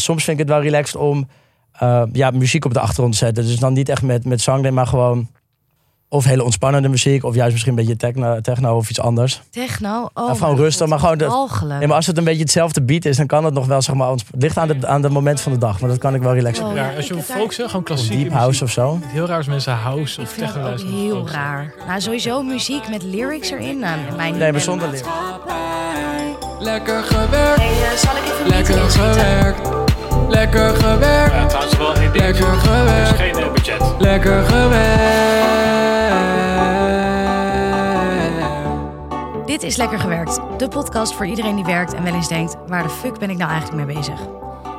soms vind ik het wel relaxed om eh, ja, muziek op de achtergrond te zetten. Dus dan niet echt met, met zang, maar gewoon of hele ontspannende muziek, of juist misschien een beetje techno, techno of iets anders. Techno? Oh, Ja, gewoon mijn rustig, maar gewoon de-. Nee, maar als het een beetje hetzelfde beat is, dan kan het nog wel, zeg maar, ons- het ligt aan de, aan de moment van de dag. Maar dat kan ik wel relaxed. Oh, Ja, als je folk zegt, gewoon Of klassieke deep house muziek. of zo. Heel raar als mensen house Ik of vind techno dat ook luisteren. heel raar. Nou, sowieso muziek met lyrics erin. Nou, mij niet. Nee, maar zonder lyrics. Lekker gewerkt, Hey, eh, zal ik even lekker gewerkt, lekker gewerkt, Ja, trouwens wel één ding. lekker Er gewerkt, geen eh, budget. lekker gewerkt. Dit is Lekker Gewerkt, de podcast voor iedereen die werkt en wel eens denkt: waar de fuck ben ik nou eigenlijk mee bezig?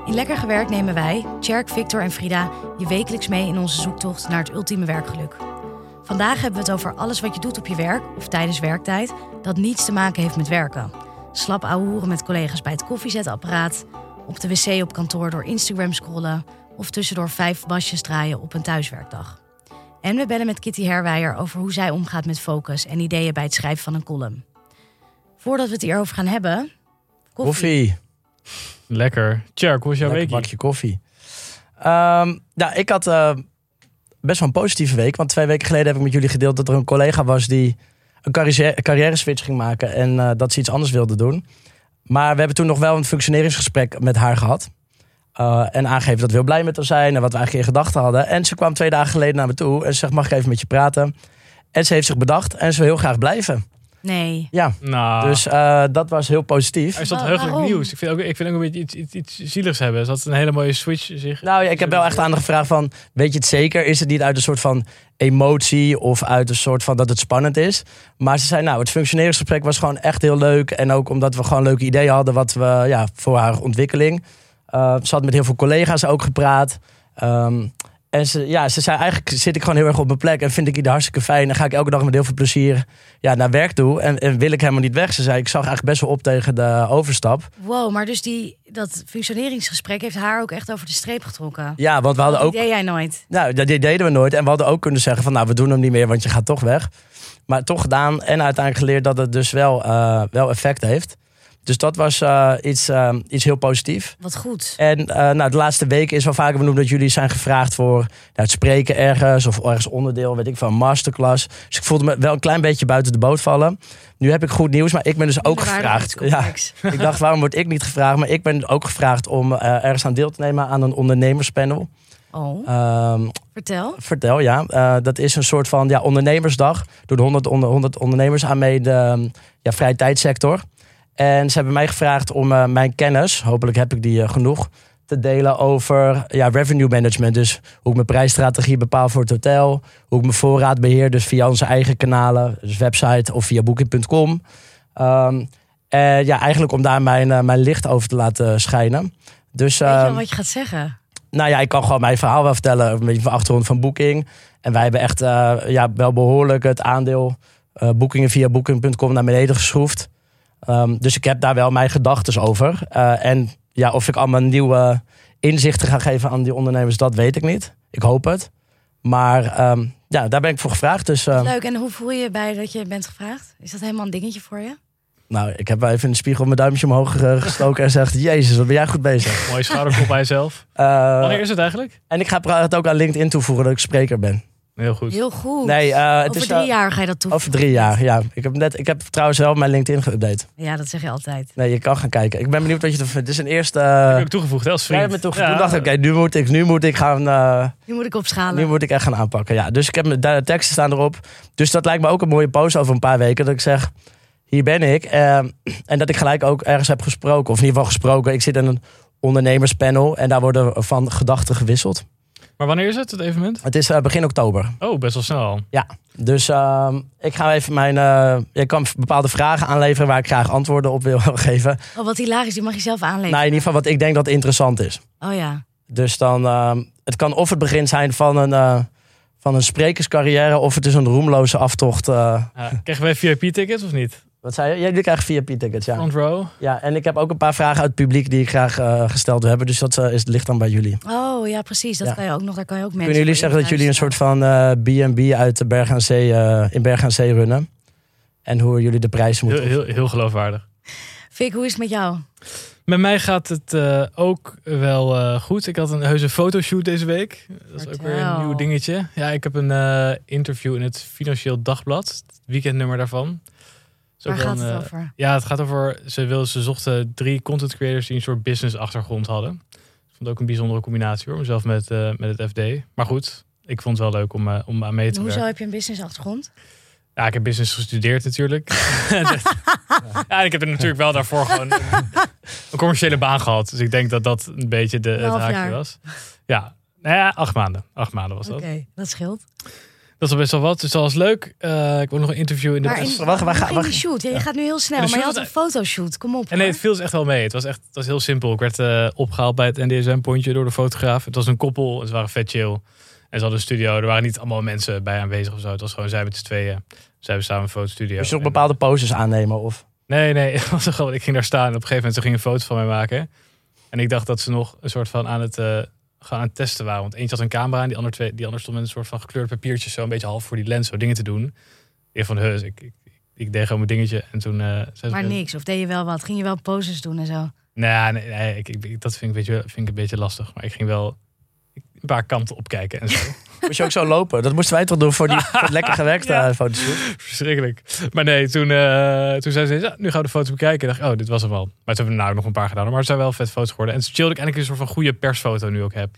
In Lekker Gewerkt nemen wij, Tjerk, Victor en Frida, je wekelijks mee in onze zoektocht naar het ultieme werkgeluk. Vandaag hebben we het over alles wat je doet op je werk of tijdens werktijd dat niets te maken heeft met werken. Slap ouwe hoeren met collega's bij het koffiezetapparaat, op de wc op kantoor door Instagram scrollen of tussendoor vijf wasjes draaien op een thuiswerkdag. En we bellen met Kitty Herwijer over hoe zij omgaat met focus en ideeën bij het schrijven van een column. Voordat we het hierover gaan hebben. Koffie. Lekker. Tjerk, hoe was jouw Lekker week? bakje koffie. Ehm, nou, ik had eh, best wel een positieve week. Want twee weken geleden heb ik met jullie gedeeld dat er een collega was die een carrière, carrière switch ging maken. En eh, dat ze iets anders wilde doen. Maar we hebben toen nog wel een functioneringsgesprek met haar gehad. Eh, en aangegeven dat we heel blij met haar zijn en wat we eigenlijk in gedachten hadden. En ze kwam twee dagen geleden naar me toe en ze zegt: Mag ik even met je praten? En ze heeft zich bedacht en ze wil heel graag blijven. Nee. Ja, Nou, dus eh, dat was heel positief. is dat Wa- heugelijk waarom? nieuws? Ik vind, ook, ik vind ook een beetje iets, iets, iets zieligs hebben. Is dat een hele mooie switch zich? Nou ja, ik heb wel echt aan haar gevraagd van, weet je het zeker? Is het niet uit een soort van emotie of uit een soort van dat het spannend is? Maar ze zei, nou, het functioneringsgesprek was gewoon echt heel leuk. En ook omdat we gewoon leuke ideeën hadden wat we, ja, voor haar ontwikkeling. Eh, ze had met heel veel collega's ook gepraat. Ehm, en ze, ja, ze zei, eigenlijk zit ik gewoon heel erg op mijn plek en vind ik ieder hartstikke fijn. En ga ik elke dag met heel veel plezier ja, naar werk toe. En, en wil ik helemaal niet weg. Ze zei, ik zag eigenlijk best wel op tegen de overstap. Wow, maar dus die, dat functioneringsgesprek heeft haar ook echt over de streep getrokken. Ja, want we hadden Dat ook... deed jij nooit. Nou, dat deden we nooit. En we hadden ook kunnen zeggen van, nou, we doen hem niet meer, want je gaat toch weg. Maar toch gedaan en uiteindelijk geleerd dat het dus wel, eh, wel effect heeft. Dus dat was eh, iets, eh, iets heel positiefs. Wat goed. En eh, nou, de laatste weken is wel vaker benoemd dat jullie zijn gevraagd voor nou, het spreken ergens of ergens onderdeel, weet ik van masterclass. Dus ik voelde me wel een klein beetje buiten de boot vallen. Nu heb ik goed nieuws, maar ik ben dus ook gevraagd. Ja, ik dacht, waarom word ik niet gevraagd? Maar ik ben ook gevraagd om ergens aan deel te nemen aan een ondernemerspanel. Oh, Ehm, vertel. Vertel, ja. Dat is een soort van ja, ondernemersdag. Door de 100, onder, 100 ondernemers aan mee de ja, vrije tijdsector. En ze hebben mij gevraagd om eh, mijn kennis, hopelijk heb ik die eh, genoeg, te delen over ja, revenue management. Dus hoe ik mijn prijsstrategie bepaal voor het hotel. Hoe ik mijn voorraad beheer, dus via onze eigen kanalen. Dus website of via booking.com. Ehm, en ja, eigenlijk om daar mijn, eh, mijn licht over te laten schijnen. Dus, Weet je ehm, wat je gaat zeggen? nou ja, ik kan gewoon mijn verhaal wel vertellen. Een beetje van achtergrond van Booking. En wij hebben echt ja, wel behoorlijk het aandeel boekingen via booking.com naar beneden geschroefd. Ehm, dus ik heb daar wel mijn gedachten over. Eh, en ja, of ik allemaal nieuwe inzichten ga geven aan die ondernemers, dat weet ik niet. Ik hoop het. Maar ehm, ja, daar ben ik voor gevraagd. Dus eh, Leuk. En hoe voel je je bij dat je bent gevraagd? Is dat helemaal een dingetje voor je? nou, ik heb wel even in de spiegel mijn duimpje omhoog gestoken en gezegd: Jezus, wat ben jij goed bezig. Mooie schouderklop bij jezelf. Eh, Wanneer is het eigenlijk? en ik ga het ook aan LinkedIn toevoegen dat ik spreker ben. Heel goed. Heel goed. Nee, eh, het Over is drie eh, jaar ga je dat toevoegen. Over drie jaar, ja. Ik heb, net, ik heb trouwens wel mijn LinkedIn geüpdate. Ja, dat zeg je altijd. Nee, je kan gaan kijken. Ik ben benieuwd wat je ervan vindt. Het is een eerste... Ik Uh, heb toegevoegd, hè, als jij vriend. hebt me toegevoegd. Ja. Toen dacht ik, oké, nu moet ik, nu moet ik gaan... eh, Nu moet ik opschalen. nu moet ik echt gaan aanpakken. Ja, dus ik heb mijn de teksten staan erop. Dus dat lijkt me ook een mooie post over een paar weken. Dat ik zeg, hier ben ik. Eh, en dat ik gelijk ook ergens heb gesproken. Of in ieder geval gesproken. Ik zit in een ondernemerspanel. En daar worden van gedachten gewisseld. Maar wanneer is het, het evenement? Het is eh, begin oktober. Oh, best wel snel al. Dus ehm, ik ga even mijn. eh je kan bepaalde vragen aanleveren waar ik graag antwoorden op wil geven. Oh, wat hilarisch. Die mag je zelf aanleveren. Nou, in ieder geval wat ik denk dat interessant is. Oh ja. Dus dan. ehm, het kan of het begin zijn van een. eh, van een sprekerscarrière of het is een roemloze aftocht. eh. Ja. Krijgen wij VIP-tickets of niet? Wat zei je? Jullie krijgen VIP-tickets, ja. Front row? ja. En ik heb ook een paar vragen uit het publiek die ik graag eh, gesteld wil hebben. Dus dat eh, is, ligt dan bij jullie. Oh ja, precies. Dat Ja. kan je ook nog. Daar kan je ook mensen. Kunnen jullie zeggen dat jullie een soort van eh, B&B uit de Berg aan Zee, eh, in Berg aan Zee runnen? En hoe jullie de prijzen Heel, moeten... heel, heel geloofwaardig. Fik, hoe is het met jou? Met mij gaat het eh, ook wel eh, goed. Ik had een heuse fotoshoot deze week. Dat is ook weer een nieuw dingetje. Ja, ik heb een eh, interview in het Financieel Dagblad. Het weekendnummer daarvan. Waar gaat het eh, over? Ja, het gaat over. Ze, wil, ze zochten drie content creators die een soort business achtergrond hadden. Ik vond het ook een bijzondere combinatie hoor. Mezelf met, eh, met het FD. Maar goed, ik vond het wel leuk om, eh, om aan mee te Hoezo werken. heb je een business achtergrond? Ja, ik heb business gestudeerd natuurlijk. ja, ik heb er natuurlijk wel daarvoor gewoon een, een commerciële baan gehad. Dus ik denk dat dat een beetje de, het haakje was. Ja, nou ja, acht maanden. Acht maanden was Oké, dat. dat scheelt. Dat is al best wel wat. Dus dat was leuk. Eh, ik wil nog een interview in de... Maar in, wacht, die shoot? Ja, je gaat nu heel snel, maar je had een was- fotoshoot. Kom op. En nee, hoor. het viel echt wel mee. Het was echt het was heel simpel. Ik werd eh, opgehaald bij het NDSM-pontje door de fotograaf. Het was een koppel. Ze waren vet chill. En ze hadden een studio. Er waren niet allemaal mensen bij aanwezig of zo. Het was gewoon zij met z'n tweeën. Zij hebben samen een fotostudio. Dus je nog En- bepaalde poses aannemen? Of... Nee, nee. Het was gewoon, ik ging daar staan. En op een gegeven moment ze gingen een foto van mij maken. En ik dacht dat ze nog een soort van aan het, eh, gaan aan het testen waren. Want eentje had een camera en die andere, twee, die andere stond met een soort van gekleurde papiertjes. Zo een beetje half voor die lens, zo dingen te doen. Ik van, heus, ik, ik, ik deed gewoon mijn dingetje. En toen... eh Maar niks. Of deed je wel wat? Ging je wel poses doen en zo? Nee, nee, nee ik, ik, ik- dat vind ik, een beetje, vind ik een beetje lastig. Maar ik ging wel een paar kanten opkijken en zo. Moest je ook zo lopen? Dat moesten wij toch doen voor die voor het lekker gewerkte Ja. fotoshoot? Verschrikkelijk. Maar nee, toen, eh, toen zei ze, ja, nu gaan we de foto's bekijken. Ik dacht, oh, dit was hem wel. Maar toen hebben we nou nog een paar gedaan. Maar het zijn wel vet foto's geworden. En het is chill dat ik eigenlijk een soort van goede persfoto nu ook heb.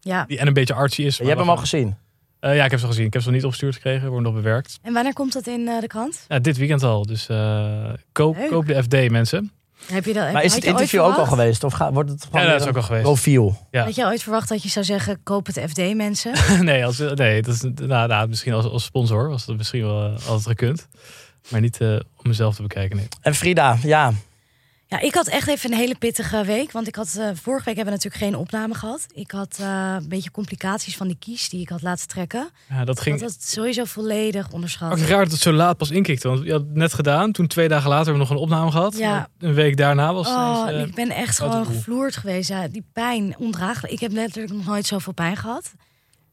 Ja. Die en een beetje artsy is. Je hebt hem al gezien. Eh, ja, ik heb ze al gezien. Ik heb ze nog niet opgestuurd gekregen. Worden nog bewerkt. En wanneer komt dat in eh, de krant? Ja, dit weekend al. Dus eh, koop, Leuk. koop de FD, mensen. Heb je dat, Maar is het interview ook al geweest? Of ga- wordt het gewoon Ja, dat is ook al geweest. profiel? Ja. Had je ooit verwacht dat je zou zeggen, koop het FD mensen? nee, als, nee dat is, nou, nou, misschien als, als sponsor was dat misschien wel eh, altijd gekund. Maar niet eh, om mezelf te bekijken. Nee. En Frida, ja. Ja, ik had echt even een hele pittige week. Want ik had, eh, vorige week hebben we natuurlijk geen opname gehad. Ik had eh, een beetje complicaties van die kies die ik had laten trekken. Ja, dat ging had het sowieso volledig onderschat. Ook raar dat het zo laat pas inkikte. Want je had het net gedaan. Toen twee dagen later hebben we nog een opname gehad. Ja. Een week daarna was het Oh, eh, ik ben echt gewoon gevloerd geweest. Ja, die pijn, ondraaglijk. Ik heb letterlijk nog nooit zoveel pijn gehad.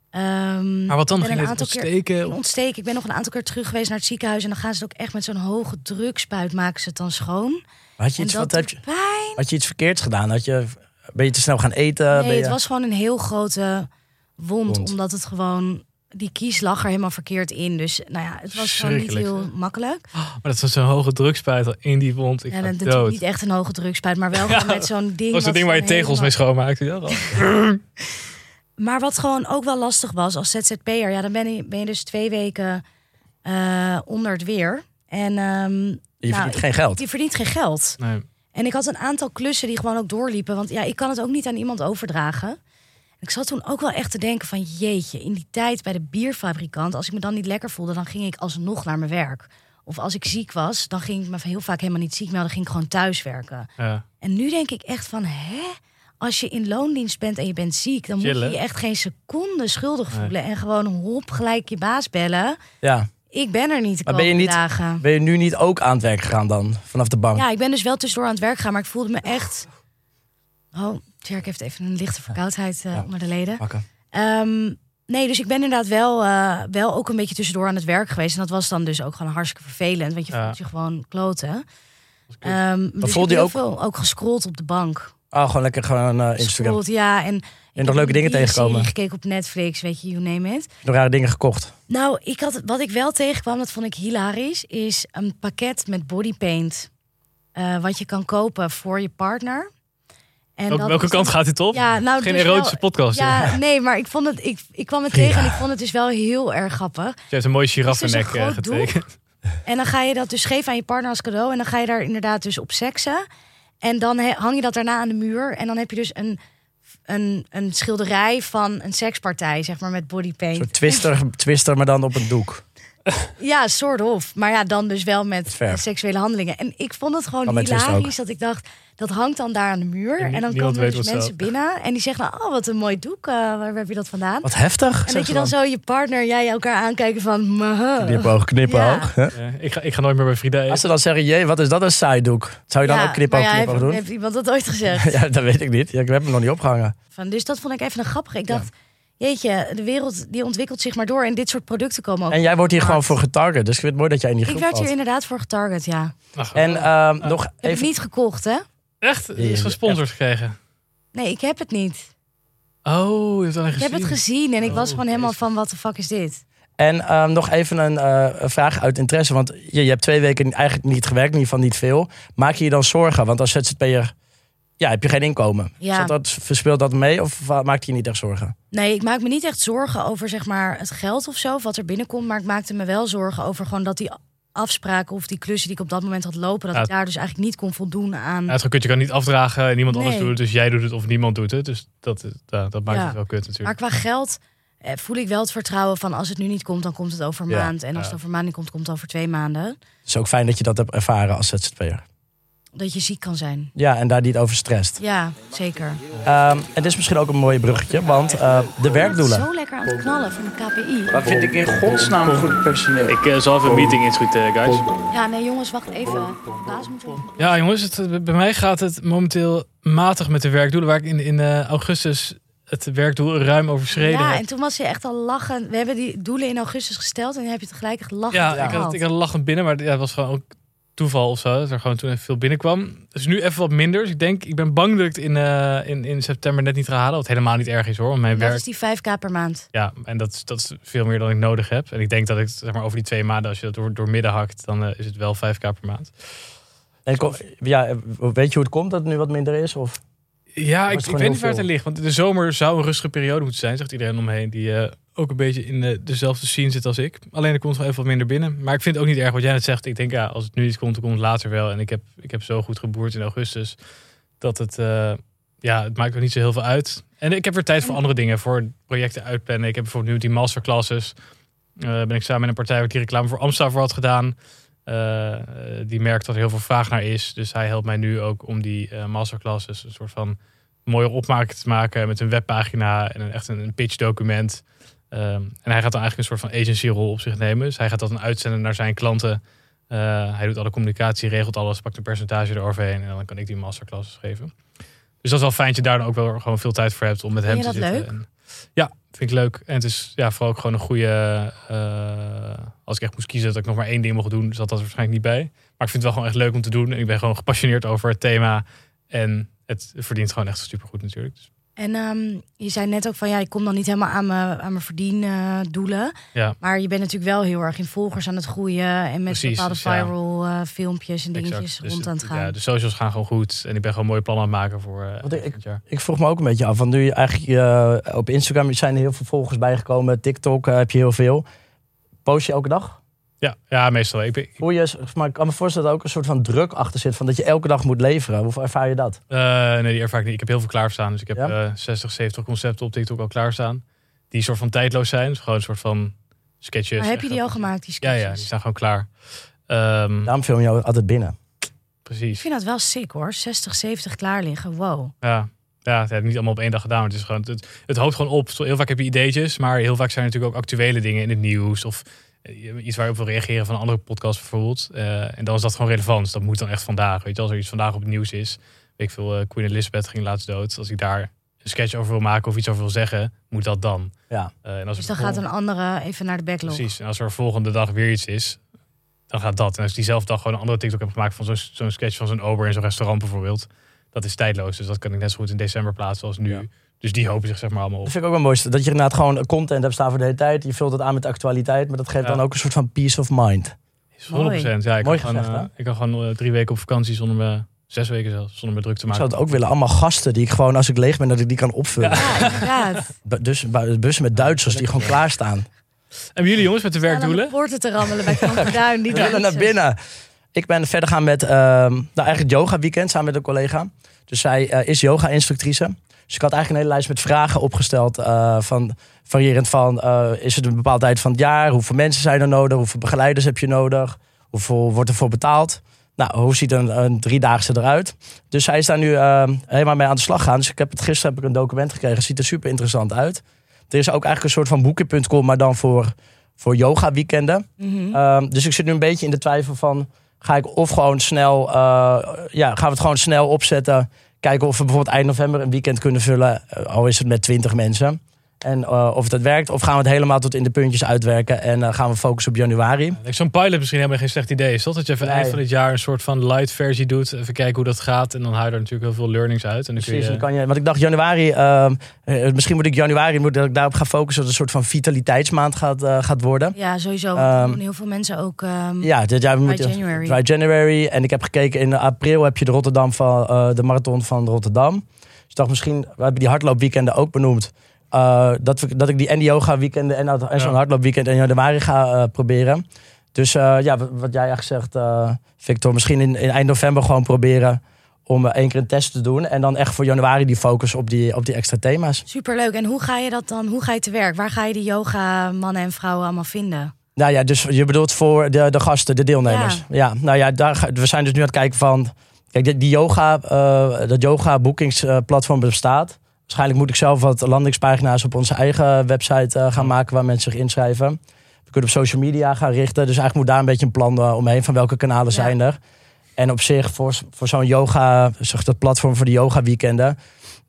Ehm, Maar wat dan? Ging een het aantal keer ontsteken? ontsteken. Ik ben nog een aantal keer terug geweest naar het ziekenhuis. En dan gaan ze het ook echt met zo'n hoge drukspuit maken ze het dan schoon. Had je iets, dat wat, doet je, had je iets verkeerds gedaan? Had je, ben je te snel gaan eten? Nee, je, het was gewoon een heel grote wond, Wond. Omdat het gewoon... Die kies lag er helemaal verkeerd in. Dus nou ja, het was gewoon niet heel makkelijk. Maar dat was zo'n hoge drugspuit al in die wond. Ik Ja, ga dat dood. niet echt een hoge drukspuit, maar wel Ja. met zo'n ding. Dat was het ding waar je tegels mee helemaal- schoonmaakt. Ja. Maar wat gewoon ook wel lastig was als ZZP'er, ja, dan ben je, ben je dus twee weken eh, onder het weer. En ehm, je nou, verdient geen geld. je verdient geen geld. Nee. En ik had een aantal klussen die gewoon ook doorliepen. Want ja, ik kan het ook niet aan iemand overdragen. Ik zat toen ook wel echt te denken van jeetje, in die tijd bij de bierfabrikant, als ik me dan niet lekker voelde, dan ging ik alsnog naar mijn werk. Of als ik ziek was, dan ging ik me heel vaak helemaal niet ziek melden, ging ik gewoon thuis werken. Ja. En nu denk ik echt van, hè? Als je in loondienst bent en je bent ziek, dan moet je je echt geen seconde schuldig Nee. voelen. En gewoon hop, gelijk je baas bellen. Ja. Ik ben er niet de Maar ben je niet- dagen. Ben je nu niet ook aan het werk gegaan dan? Vanaf de bank? Ja, ik ben dus wel tussendoor aan het werk gaan, maar ik voelde me echt... Oh, Tjerk heeft even een lichte verkoudheid Ja. onder de leden. Ehm, nee, dus ik ben inderdaad wel, eh, wel ook een beetje tussendoor aan het werk geweest. En dat was dan dus ook gewoon hartstikke vervelend, want je Ja. voelt je gewoon kloten. dus voelde je heel veel ook gescrolld op de bank. Oh, gewoon lekker gewoon eh, Instagram. Ja. En, ik heb nog leuke dingen die tegengekomen? serie gekeken op Netflix, weet je, you name it. Nog rare dingen gekocht. Nou, ik had, wat ik wel tegenkwam, dat vond ik hilarisch, is een pakket met bodypaint. eh wat je kan kopen voor je partner. En Welke, dat welke is kant dan- gaat dit op? Ja, nou, Geen dus erotische wel- podcast. Ja. Ja, nee, maar ik vond het, ik, ik kwam het tegen en ik vond het dus wel heel erg grappig. Je hebt een mooie Het is dus giraffennek een eh, groot doek. getekend. En dan ga je dat dus geven aan je partner als cadeau. En dan ga je daar inderdaad dus op seksen. En dan hang je dat daarna aan de muur. En dan heb je dus een, een, een schilderij van een sekspartij, zeg maar, met Een bodypaint. soort twister, twister, maar dan op een doek. Ja, soort of. Maar ja, dan dus wel met verf. seksuele handelingen. En ik vond het gewoon twist hilarisch dat ik dacht, dat hangt dan daar aan de muur. En dan komen er dus mensen binnen. En die zeggen, dan, oh, wat een mooi doek. eh, waar heb je dat vandaan? Wat heftig. En dat je dan zo je partner, jij elkaar aankijken van... "Mah." Knipoog, knipoog. Ja. ik, ga, ik ga nooit meer bij Frida eten. Als ze dan zeggen, jee, wat is dat een saaidoek? Zou je dan Ja, ook knipoog, ja, knipoog heeft, doen? heeft iemand dat ooit gezegd? Ja, dat weet ik niet. Ja, ik heb hem nog niet opgehangen. Van, dus dat vond ik even een grappig. Ik dacht, jeetje, de wereld die ontwikkelt zich maar door. En dit soort producten komen ook. En jij wordt hier gewoon voor getarget. Dus ik vind het mooi dat jij in die Ik groep werd hier inderdaad voor getarget, ja. Ach, En ehm, nog Heb ik even... niet gekocht, hè? Echt? Ja, is gesponsord gekregen. Nee, ik heb het niet. Oh, je hebt het alleen Ik heb het gezien en ik was Oh, gewoon helemaal van, wat de fuck is dit? En ehm, nog even een, eh, een vraag uit interesse. Want je, je hebt twee weken eigenlijk niet gewerkt, in ieder geval niet veel. Maak je je dan zorgen? Want als ZZP'er ja, heb je geen inkomen. Ja. Zat dat, verspeelt dat mee of maakt je niet echt zorgen? Nee, ik maak me niet echt zorgen over zeg maar, het geld of zo, of wat er binnenkomt. Maar ik maakte me wel zorgen over gewoon dat die afspraken of die klussen die ik op dat moment had lopen, dat Ja. ik daar dus eigenlijk niet kon voldoen aan. Ja, het is je kan niet afdragen en niemand anders doet het. Dus jij doet het of niemand doet het. Dus dat, dat maakt Ja. het wel kut Maar natuurlijk. qua geld eh, voel ik wel het vertrouwen van als het nu niet komt, dan komt het over een Ja. maand. En als Ja. het over een maand niet komt, komt het over twee maanden. Het is ook fijn dat je dat hebt ervaren als ZZP'er. Dat je ziek kan zijn. Ja, en daar niet over stresst. Ja, zeker. Ehm, en dit is misschien ook een mooi bruggetje, want eh, de werkdoelen. Zo lekker aan het knallen van de KPI. Wat vind ik in godsnaam goed personeel? Ik eh, zal even een meeting inschieten, guys. Ja, nee jongens, wacht even. Baas moet op. Ja, jongens, het, eh, bij mij gaat het momenteel matig met de werkdoelen. Waar ik in, in eh, augustus het werkdoel ruim overschreden Ja, heb. en toen was je echt al lachen. We hebben die doelen in augustus gesteld en dan heb je tegelijk echt lachen. Ja, ik, had, ik had lachend binnen, maar ja, het was gewoon ook toeval of zo. Dat er gewoon toen even veel binnenkwam. Dus nu even wat minder. Dus ik denk, ik ben bang dat ik het in, eh, in, in september net niet ga halen. Wat helemaal niet erg is hoor. Want mijn Dat werk, is die 5k per maand. ja, en dat, is- dat is veel meer dan ik nodig heb. En ik denk dat ik, zeg maar, over die twee maanden, als je dat door, door midden hakt, dan eh, is het wel 5k per maand. En ko- ja, weet je hoe het komt dat het nu wat minder is? Of? Ja, ik, ik weet niet waar het aan ligt. Want de zomer zou een rustige periode moeten zijn, zegt iedereen omheen. Die eh, ook een beetje in de, dezelfde scene zit als ik. Alleen er komt gewoon even wat minder binnen. Maar ik vind het ook niet erg wat jij net zegt. Ik denk, ja, als het nu niet komt, dan komt het later wel. En ik heb, ik heb zo goed geboerd in augustus. Dat het, eh, ja, het maakt ook niet zo heel veel uit. En ik heb weer tijd voor andere dingen. Voor projecten uitplannen. Ik heb bijvoorbeeld nu die masterclasses. Eh ben ik samen met een partij waar die reclame voor Amsterdam had gedaan. Eh, die merkt dat er heel veel vraag naar is. Dus hij helpt mij nu ook om die eh, masterclasses een soort van mooie opmaak te maken met een webpagina en een, echt een, een pitchdocument. Ehm, en hij gaat dan eigenlijk een soort van agency-rol op zich nemen. Dus hij gaat dat dan uitzenden naar zijn klanten. Eh, hij doet alle communicatie, regelt alles, pakt een percentage eroverheen en dan kan ik die masterclasses geven. Dus dat is wel fijn dat je daar dan ook wel gewoon veel tijd voor hebt om met hem te zitten. leuk? En, ja, vind ik leuk. En het is ja, vooral ook gewoon een goede. eh, als ik echt moest kiezen dat ik nog maar één ding mocht doen, zat dat waarschijnlijk niet bij. Maar ik vind het wel gewoon echt leuk om te doen. En ik ben gewoon gepassioneerd over het thema. En het verdient gewoon echt supergoed natuurlijk. Dus, En ehm, je zei net ook van ja, ik kom dan niet helemaal aan mijn, aan mijn verdiendoelen. ja, maar je bent natuurlijk wel heel erg in volgers aan het groeien. En met Precies, bepaalde dus ja. viral eh, filmpjes en dingetjes exact. Dus rond aan het gaan. Ja, de socials gaan gewoon goed. En ik ben gewoon mooie plannen aan het maken voor eh Want ik- jaar. Ik vroeg me ook een beetje af, want nu je eigenlijk eh, op Instagram zijn er heel veel volgers bijgekomen. TikTok heb je heel veel. Post je elke dag? Ja, ja, meestal. Ik ik- Voel je, maar ik kan me voorstellen dat er ook een soort van druk achter zit van dat je elke dag moet leveren. Hoe ervaar je dat? eh, nee, die ervaar ik niet. Ik heb heel veel klaarstaan. Dus ik heb Ja? eh 60, 70 concepten op TikTok al klaarstaan. Die soort van tijdloos zijn. Dus gewoon een soort van sketches. maar heb je die al gemaakt, die Ja, sketches? ja, die staan gewoon klaar. Ehm, Daarom film je altijd binnen. Ik precies. vind dat wel sick hoor. 60, 70 klaar liggen. Wow. Ja. Ja, het heb ik niet allemaal op één dag gedaan. Maar het, is gewoon, het, het hoopt gewoon op. Heel vaak heb je ideetjes, maar heel vaak zijn er natuurlijk ook actuele dingen in het nieuws. Of eh, iets waar je op wil reageren van een andere podcast bijvoorbeeld. Eh, en dan is dat gewoon relevant. Dus dat moet dan echt vandaag. Weet je, als er iets vandaag op het nieuws is. Weet ik veel, eh, Queen Elizabeth ging laatst dood. Als ik daar een sketch over wil maken of iets over wil zeggen, moet dat dan. Ja. Eh, en als Dus dan gaat een andere even naar de backlog. Precies. En als er volgende dag weer iets is, dan gaat dat. En als ik diezelfde dag gewoon een andere TikTok heb gemaakt van zo'n zo'n sketch van zo'n ober in zo'n restaurant bijvoorbeeld. Dat is tijdloos. Dus dat kan ik net zo goed in december plaatsen als nu. Ja. Dus die hopen zich zeg maar allemaal op. Dat vind ik ook wel mooi. Dat je inderdaad gewoon content hebt staan voor de hele tijd. Je vult het aan met de actualiteit. Maar dat geeft Ja. dan ook een soort van peace of mind. Is 100%. Ja, ik Mooi kan, gewoon, gezegd, eh, ik kan gewoon eh, drie weken op vakantie zonder me, zes weken zelfs, zonder me druk te Ik maken. zou het ook willen. Allemaal gasten die ik gewoon, als ik leeg ben, dat ik die kan opvullen. Ja, Dus bu- bussen met Duitsers die gewoon klaarstaan. En jullie jongens met de werkdoelen? poorten te rammelen bij Kampen Duin. Die willen naar binnen. Ik ben verder gaan met, ehm, nou eigenlijk yoga weekend samen met een collega. Dus zij eh, is yoga instructrice. Dus ik had eigenlijk een hele lijst met vragen opgesteld. eh, van, variërend van, eh, is het een bepaalde tijd van het jaar? Hoeveel mensen zijn er nodig? Hoeveel begeleiders heb je nodig? Hoeveel wordt er voor betaald? Nou, hoe ziet een, een driedaagse eruit? Dus zij is daar nu ehm, helemaal mee aan de slag gaan. Dus ik heb het, gisteren heb ik een document gekregen. Ziet er super interessant uit. Er is ook eigenlijk een soort van boeken.com, maar dan voor, voor yoga weekenden. Mhm. Ehm, dus ik zit nu een beetje in de twijfel van... ga ik of gewoon snel... eh, ja, gaan we het gewoon snel opzetten... kijken of we bijvoorbeeld eind november een weekend kunnen vullen... eh, al is het met 20 mensen... En eh, of het, het werkt, of gaan we het helemaal tot in de puntjes uitwerken. En eh, gaan we focussen op januari. Zo'n pilot misschien helemaal geen slecht idee is, toch? Dat je even Nee. eind van het jaar een soort van light versie doet. Even kijken hoe dat gaat. En dan haal je er natuurlijk heel veel learnings uit. En dan kun Precies, je, dan kan je, want ik dacht januari, ehm, eh, misschien moet ik januari moet, dat ik daarop ga focussen dat het een soort van vitaliteitsmaand gaat, gaat worden. Ja, sowieso. Doen heel veel mensen ook. ehm, Ja, dit jaar moeten January. Dry January. En ik heb gekeken in april heb je de Rotterdam van eh, de marathon van Rotterdam. Dus ik dacht misschien, we hebben die hardloopweekenden ook benoemd. Eh, dat, we, dat ik die en die yoga weekenden en, en zo'n Ja. hardloopweekend in januari ga eh, proberen. Dus eh, ja, wat wat jij eigenlijk zegt, eh, Victor, misschien in, in eind november gewoon proberen om één keer een test te doen. En dan echt voor januari die focus op die, op die extra thema's. Superleuk. En hoe ga je dat dan? Hoe ga je te werk? Waar ga je die yoga mannen en vrouwen allemaal vinden? Nou ja, dus je bedoelt voor de, de gasten, de deelnemers. Ja. nou ja, daar, we zijn dus nu aan het kijken van... Kijk, die, die yoga, eh, dat yoga boekingsplatform bestaat. Waarschijnlijk moet ik zelf wat landingspagina's op onze eigen website eh, gaan maken... waar mensen zich inschrijven. We kunnen op social media gaan richten. Dus eigenlijk moet daar een beetje een plan eh, omheen van welke kanalen Ja. zijn er. En op zich, voor, voor zo'n yoga, zeg dat platform voor de yoga weekenden...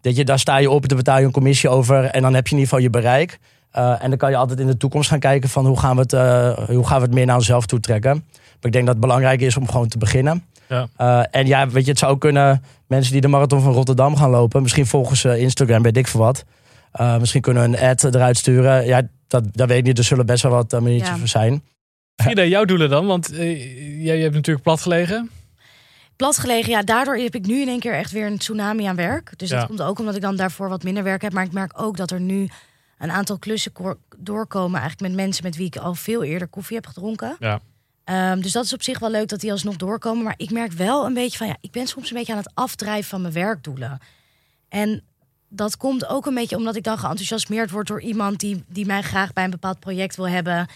Dat je, daar sta je op, daar betaal je een commissie over... en dan heb je in ieder geval je bereik... Uh, en dan kan je altijd in de toekomst gaan kijken van hoe gaan we het, uh, hoe gaan we het meer naar onszelf toe trekken. Maar ik denk dat het belangrijk is om gewoon te beginnen. Ja. Uh, en ja, weet je, het zou ook kunnen mensen die de marathon van Rotterdam gaan lopen. Misschien volgen ze Instagram, weet ik veel wat. Uh, misschien kunnen we een ad eruit sturen. Ja, dat, dat weet ik niet. Er zullen best wel wat uh, Ja. voor zijn. Frida, jouw doelen dan? Want eh, jij, jij hebt natuurlijk plat gelegen. Plat gelegen, ja, daardoor heb ik nu in één keer echt weer een tsunami aan werk. Dus Ja. dat komt ook omdat ik dan daarvoor wat minder werk heb. Maar ik merk ook dat er nu een aantal klussen ko- doorkomen. Eigenlijk met mensen met wie ik al veel eerder koffie heb gedronken. Ja. Ehm, dus dat is op zich wel leuk dat die alsnog doorkomen. Maar ik merk wel een beetje van ja, ik ben soms een beetje aan het afdrijven van mijn werkdoelen. En dat komt ook een beetje omdat ik dan geenthousiasmeerd word door iemand die, die mij graag bij een bepaald project wil hebben.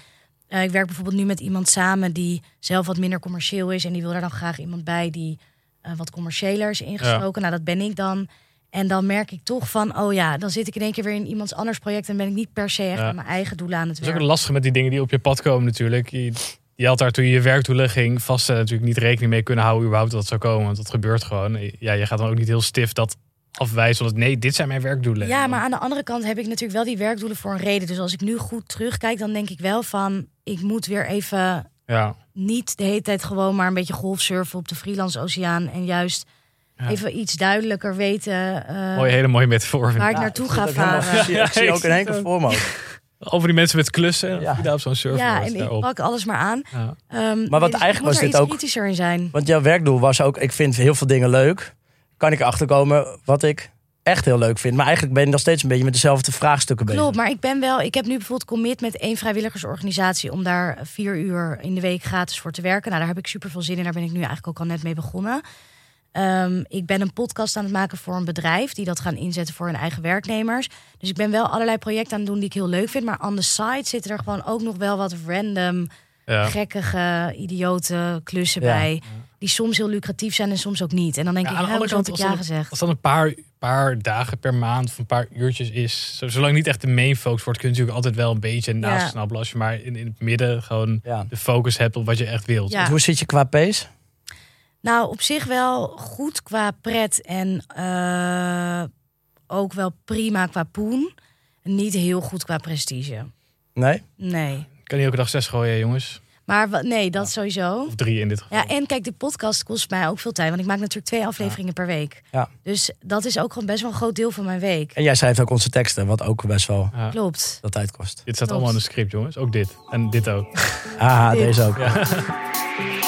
Eh, ik werk bijvoorbeeld nu met iemand samen die zelf wat minder commercieel is. En die wil daar dan graag iemand bij die eh, wat commerciëler is ingestoken. Nou, dat ben ik dan. En dan merk ik toch van, oh ja, dan zit ik in één keer weer in iemands anders project. En ben ik niet per se echt Ja. aan mijn eigen doelen aan het Dat is ook werken. lastig met die dingen die op je pad komen natuurlijk. Je, je had daar toen je je werkdoelen ging vaststellen natuurlijk niet rekening mee kunnen houden überhaupt dat het zou komen. Want dat gebeurt gewoon. Ja, je gaat dan ook niet heel stif dat afwijzen. Want nee, dit zijn mijn werkdoelen. Ja, maar aan de andere kant heb ik natuurlijk wel die werkdoelen voor een reden. Dus als ik nu goed terugkijk, dan denk ik wel van, ik moet weer even Ja, niet de hele tijd gewoon maar een beetje golfsurfen op de freelance oceaan. En juist Ja. even iets duidelijker weten eh, mooie, hele mooie metafoor. waar ik naartoe ga varen. Ik zie, ik zie Ja, ook in één zie keer voor me. Over die mensen met klussen. Ja. Frida op zo'n surfboard Ja, en ik daarop. pak alles maar aan. Ja. Ehm, Maar wat dus ik eigenlijk moet was er dit iets ook- kritischer in zijn. Want jouw werkdoel was ook, ik vind heel veel dingen leuk. Kan ik erachter komen wat ik echt heel leuk vind. Maar eigenlijk ben je nog steeds een beetje met dezelfde vraagstukken bezig. Klopt, maar ik ben wel. Ik heb nu bijvoorbeeld commit met één vrijwilligersorganisatie om daar vier uur in de week gratis voor te werken. Nou, daar heb ik super veel zin in. Daar ben ik nu eigenlijk ook al net mee begonnen. Ehm, ik ben een podcast aan het maken voor een bedrijf die dat gaan inzetten voor hun eigen werknemers. Dus ik ben wel allerlei projecten aan het doen die ik heel leuk vind. Maar on the side zitten er gewoon ook nog wel wat random, Ja. gekkige, idiote klussen Ja. bij. Die soms heel lucratief zijn en soms ook niet. En dan denk Ja, ik, aan de kant, ik als ja dat- gezegd? Als dat een paar, paar dagen per maand of een paar uurtjes is. zo- Zolang niet echt de main focus wordt, kun je natuurlijk altijd wel een beetje naast Ja. snabbelen. Als je maar in, in het midden gewoon Ja. de focus hebt op wat je echt wilt. Ja. Hoe zit je qua pace? Nou, op zich wel goed qua pret en eh, ook wel prima qua poen. Niet heel goed qua prestige. Nee? Nee. Ik kan niet elke dag zes gooien, jongens. Maar nee, dat sowieso. Of drie in dit geval. Ja, en kijk, de podcast kost mij ook veel tijd. Want ik maak natuurlijk twee afleveringen per week. Ja. Dus dat is ook gewoon best wel een groot deel van mijn week. En jij schrijft ook onze teksten, wat ook best wel Ja. Klopt. dat tijd kost. Dit staat Klopt. allemaal in de script, jongens. Ook dit. En dit ook. Ah, Dit. deze ook.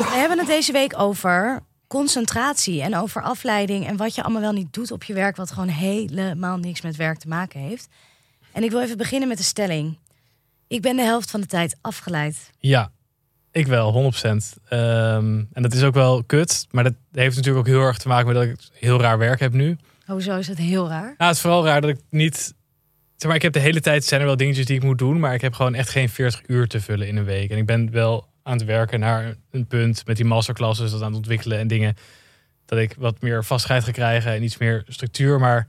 We hebben het deze week over concentratie en over afleiding en wat je allemaal wel niet doet op je werk, wat gewoon helemaal niks met werk te maken heeft. En ik wil even beginnen met de stelling. Ik ben de helft van de tijd afgeleid. Ja, ik wel, 100%. Ehm, en dat is ook wel kut. Maar dat heeft natuurlijk ook heel erg te maken met dat ik heel raar werk heb nu. Hoezo is dat heel raar? Nou, het is vooral raar dat ik niet. Zeg maar, ik heb de hele tijd zijn er wel dingetjes die ik moet doen, maar ik heb gewoon echt geen 40 uur te vullen in een week. En ik ben wel aan het werken naar een punt met die masterclasses, dat aan het ontwikkelen en dingen. Dat ik wat meer vastheid ga krijgen en iets meer structuur. Maar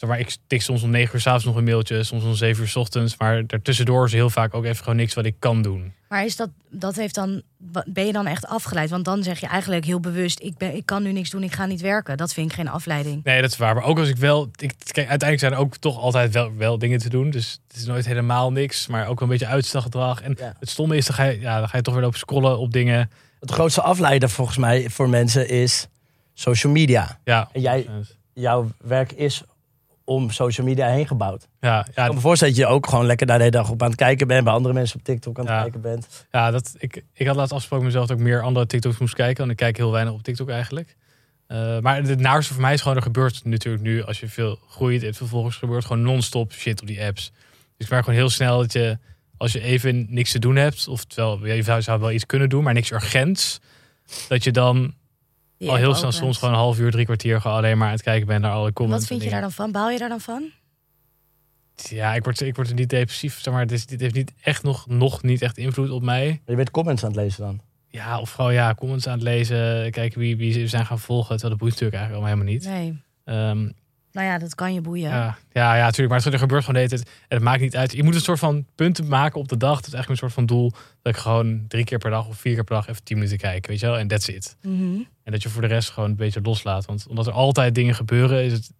zeg maar, ik tik soms om negen uur s'avonds nog een mailtje, soms om zeven uur 's ochtends. Maar daartussendoor is heel vaak ook even gewoon niks wat ik kan doen. Maar is dat, dat heeft dan, ben je dan echt afgeleid? Want dan zeg je eigenlijk heel bewust, ik, ben, ik kan nu niks doen, ik ga niet werken. Dat vind ik geen afleiding. Nee, dat is waar. Maar ook als ik wel. Ik, kijk, uiteindelijk zijn er ook toch altijd wel, wel dingen te doen. Dus het is nooit helemaal niks. Maar ook wel een beetje uitstelgedrag. En Ja. het stomme is, dan ga, je, ja, dan ga je toch weer lopen scrollen op dingen. Het grootste afleider volgens mij voor mensen is social media. Ja, En jij- Jouw werk is om social media heen gebouwd. ja, Ik ja, kan me voorstellen dat je ook gewoon lekker daar de hele dag op aan het kijken bent. Bij andere mensen op TikTok aan het Ja. kijken bent. ja dat, ik, ik had laatst afgesproken mezelf dat ik meer andere TikToks moest kijken. Want ik kijk heel weinig op TikTok eigenlijk. Eh, maar het naarste voor mij is gewoon, er gebeurt natuurlijk nu, als je veel groeit en vervolgens gebeurt gewoon non-stop shit op die apps. Dus ik merk gewoon heel snel dat je, als je even niks te doen hebt, of terwijl je zou, zou wel iets kunnen doen, maar niks urgents, dat je dan al heel snel soms gewoon een half uur, drie kwartier gewoon alleen maar aan het kijken bent naar alle comments. Wat vind je daar dan van? Baal je daar dan van? Ja, ik word, ik word er niet depressief, zeg maar. Dit, dit heeft niet echt nog, nog niet echt invloed op mij. Je bent comments aan het lezen dan. Ja, of gewoon ja, comments aan het lezen, kijken wie, wie ze zijn gaan volgen. Terwijl dat boeit natuurlijk eigenlijk allemaal helemaal niet. Nee. Ehm, Nou ja, dat kan je boeien. ja, ja, ja, natuurlijk. Maar er gebeurt gewoon de hele tijd. En het maakt niet uit. Je moet een soort van punten maken op de dag. Dat is eigenlijk een soort van doel. Dat ik gewoon drie keer per dag of vier keer per dag even tien minuten kijk. Weet je wel? En that's it. Mhm. En dat je voor de rest gewoon een beetje loslaat. Want omdat er altijd dingen gebeuren, is het,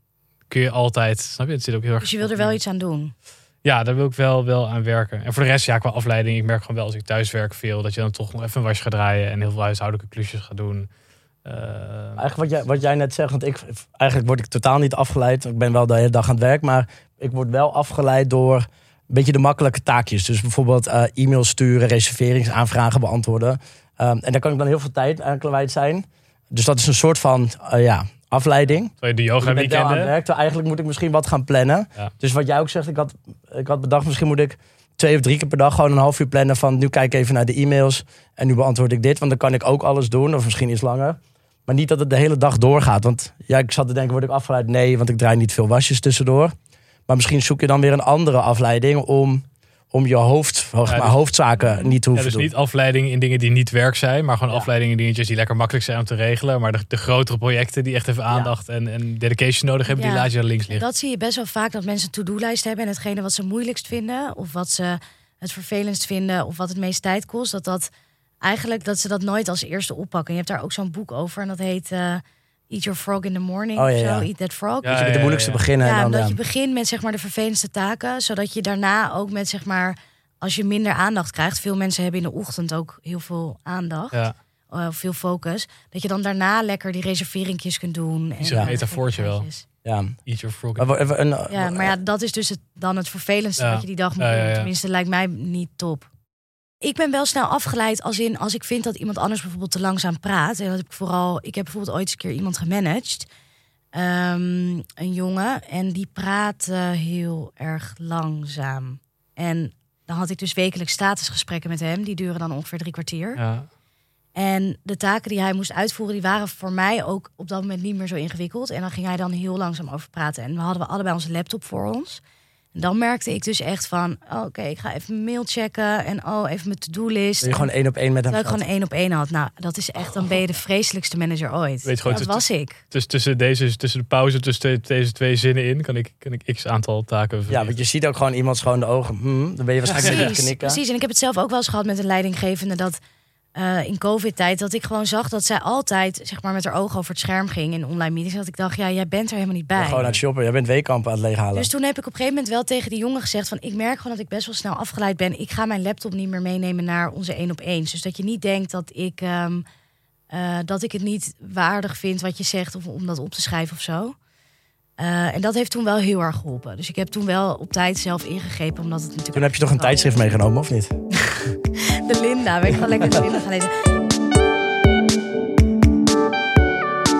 kun je altijd. Snap je? Het zit ook heel erg. Dus je wil er wel iets aan doen. Ja, daar wil ik wel, wel aan werken. En voor de rest, ja, qua afleiding. Ik merk gewoon wel als ik thuis werk veel. Dat je dan toch nog even een was gaat draaien. En heel veel huishoudelijke klusjes gaat doen. Eh, Eigenlijk wat jij, wat jij net zegt, want ik, eigenlijk word ik totaal niet afgeleid. Ik ben wel de hele dag aan het werk, maar ik word wel afgeleid door een beetje de makkelijke taakjes. Dus bijvoorbeeld eh e-mails sturen, reserveringsaanvragen beantwoorden. Ehm, en daar kan ik dan heel veel tijd aan kwijt zijn. Dus dat is een soort van eh, ja, afleiding. terwijl je de yoga Ik weekenden. werk, terwijl eigenlijk moet ik misschien wat gaan plannen. Ja. Dus wat jij ook zegt, ik had, ik had bedacht, misschien moet ik twee of drie keer per dag gewoon een half uur plannen van nu kijk ik even naar de e-mails en nu beantwoord ik dit, want dan kan ik ook alles doen, of misschien iets langer. Maar niet dat het de hele dag doorgaat. Want ja, ik zat te denken, word ik afgeleid? Nee, want ik draai niet veel wasjes tussendoor. Maar misschien zoek je dan weer een andere afleiding om, om je hoofd, maar, dus- hoofdzaken niet te Ja, hoeven dus doen. niet afleiding in dingen die niet werk zijn, maar gewoon Ja. afleiding in dingetjes die lekker makkelijk zijn om te regelen. Maar de, de grotere projecten die echt even aandacht en, en dedication nodig hebben, die Ja. laat je links liggen. Dat zie je best wel vaak, dat mensen een to-do-lijst hebben... en hetgene wat ze moeilijkst vinden... of wat ze het vervelendst vinden... of wat het meest tijd kost... dat, dat eigenlijk dat ze dat nooit als eerste oppakken. Je hebt daar ook zo'n boek over en dat heet... eh, Eat Your Frog in the Morning Oh, of ja, zo. ja. Eat That Frog. Ja, Dus je met de moeilijkste ja. beginnen. Ja, en dan, omdat ja. je begint met zeg maar de vervelendste taken, zodat je daarna ook met zeg maar als je minder aandacht krijgt. Veel mensen hebben in de ochtend ook heel veel aandacht, Ja, eh, veel focus. Dat je dan daarna lekker die reserveringjes kunt doen. En zo'n ja. metafoortje wel. ja. eat your frog. Een, Ja, maar ja, dat is dus het, dan het vervelendste Ja. wat je die dag moet Ja, ja, doen. ja. Tenminste, lijkt mij niet top. Ik ben wel snel afgeleid als in als ik vind dat iemand anders bijvoorbeeld te langzaam praat. En dat heb ik vooral. Ik heb bijvoorbeeld ooit eens een keer iemand gemanaged. Ehm, een jongen. En die praatte heel erg langzaam. En dan had ik dus wekelijks statusgesprekken met hem. Die duren dan ongeveer drie kwartier. Ja. En de taken die hij moest uitvoeren, die waren voor mij ook op dat moment niet meer zo ingewikkeld. En dan ging hij dan heel langzaam over praten. En we hadden we allebei onze laptop voor ons. Dan merkte ik dus echt van, oh, oké, ik ga even mijn mail checken. En oh, even mijn to-do-list. Wil je gewoon één op één met hem Terwijl ik gewoon één op één had. Nou, dat is echt, dan ben je de vreselijkste manager ooit. Weet je gewoon, dat was ik. Dus tussen, deze, tussen de pauze, tussen de- deze twee zinnen in, kan ik, kan ik x aantal taken Ja, want je ziet ook gewoon iemand schoon de ogen. Hmm, dan ben je waarschijnlijk een beetje Precies, knikken. precies. En ik heb het zelf ook wel eens gehad met een leidinggevende dat eh, in COVID-tijd dat ik gewoon zag dat zij altijd zeg maar met haar ogen over het scherm ging in online meetings. Dat ik dacht, ja, jij bent er helemaal niet Ja, bij. gewoon aan het shoppen. Jij bent weekamp aan het leeghalen. Dus toen heb ik op een gegeven moment wel tegen die jongen gezegd van ik merk gewoon dat ik best wel snel afgeleid ben. Ik ga mijn laptop niet meer meenemen naar onze één op één. Dus dat je niet denkt dat ik ehm, eh, dat ik het niet waardig vind wat je zegt of om dat op te schrijven of zo. Eh, en dat heeft toen wel heel erg geholpen. Dus ik heb toen wel op tijd zelf ingegrepen, omdat het natuurlijk. Toen heb je toch een tijdschrift meegenomen, of niet? De Linda, ben ik gewoon lekker de Linda gaan lezen.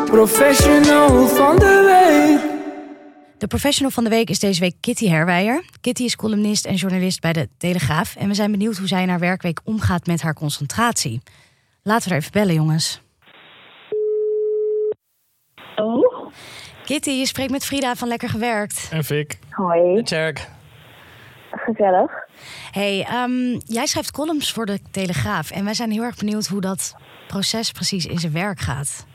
Professional van de week. De professional van de week is deze week Kitty Herwijer. Kitty is columnist en journalist bij de Telegraaf. En we zijn benieuwd hoe zij in haar werkweek omgaat met haar concentratie. Laten we er even bellen, jongens. Oh, Kitty, je spreekt met Frida van Lekker Gewerkt. En Fik. hoi. Tjerk. Gezellig. Hey, ehm, jij schrijft columns voor de Telegraaf. En wij zijn heel erg benieuwd hoe dat proces precies in zijn werk gaat.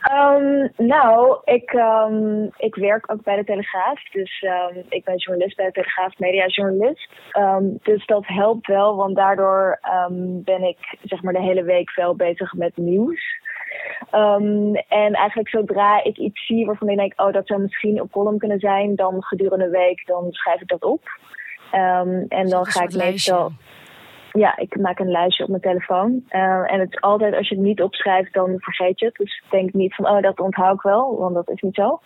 Ehm, nou, ik, ehm, ik werk ook bij de Telegraaf. Dus ehm, ik ben journalist bij de Telegraaf, mediajournalist. Ehm, dus dat helpt wel, want daardoor ehm, ben ik zeg maar de hele week wel bezig met nieuws. Ehm, en eigenlijk zodra ik iets zie waarvan ik denk, oh dat zou misschien op column kunnen zijn, dan gedurende een week, dan schrijf ik dat op. Ehm, en dan een ga ik meestal... Ja, ik maak een lijstje op mijn telefoon. Eh, en het is altijd, als je het niet opschrijft, dan vergeet je het. Dus denk niet van, oh, dat onthoud ik wel, want dat is niet zo.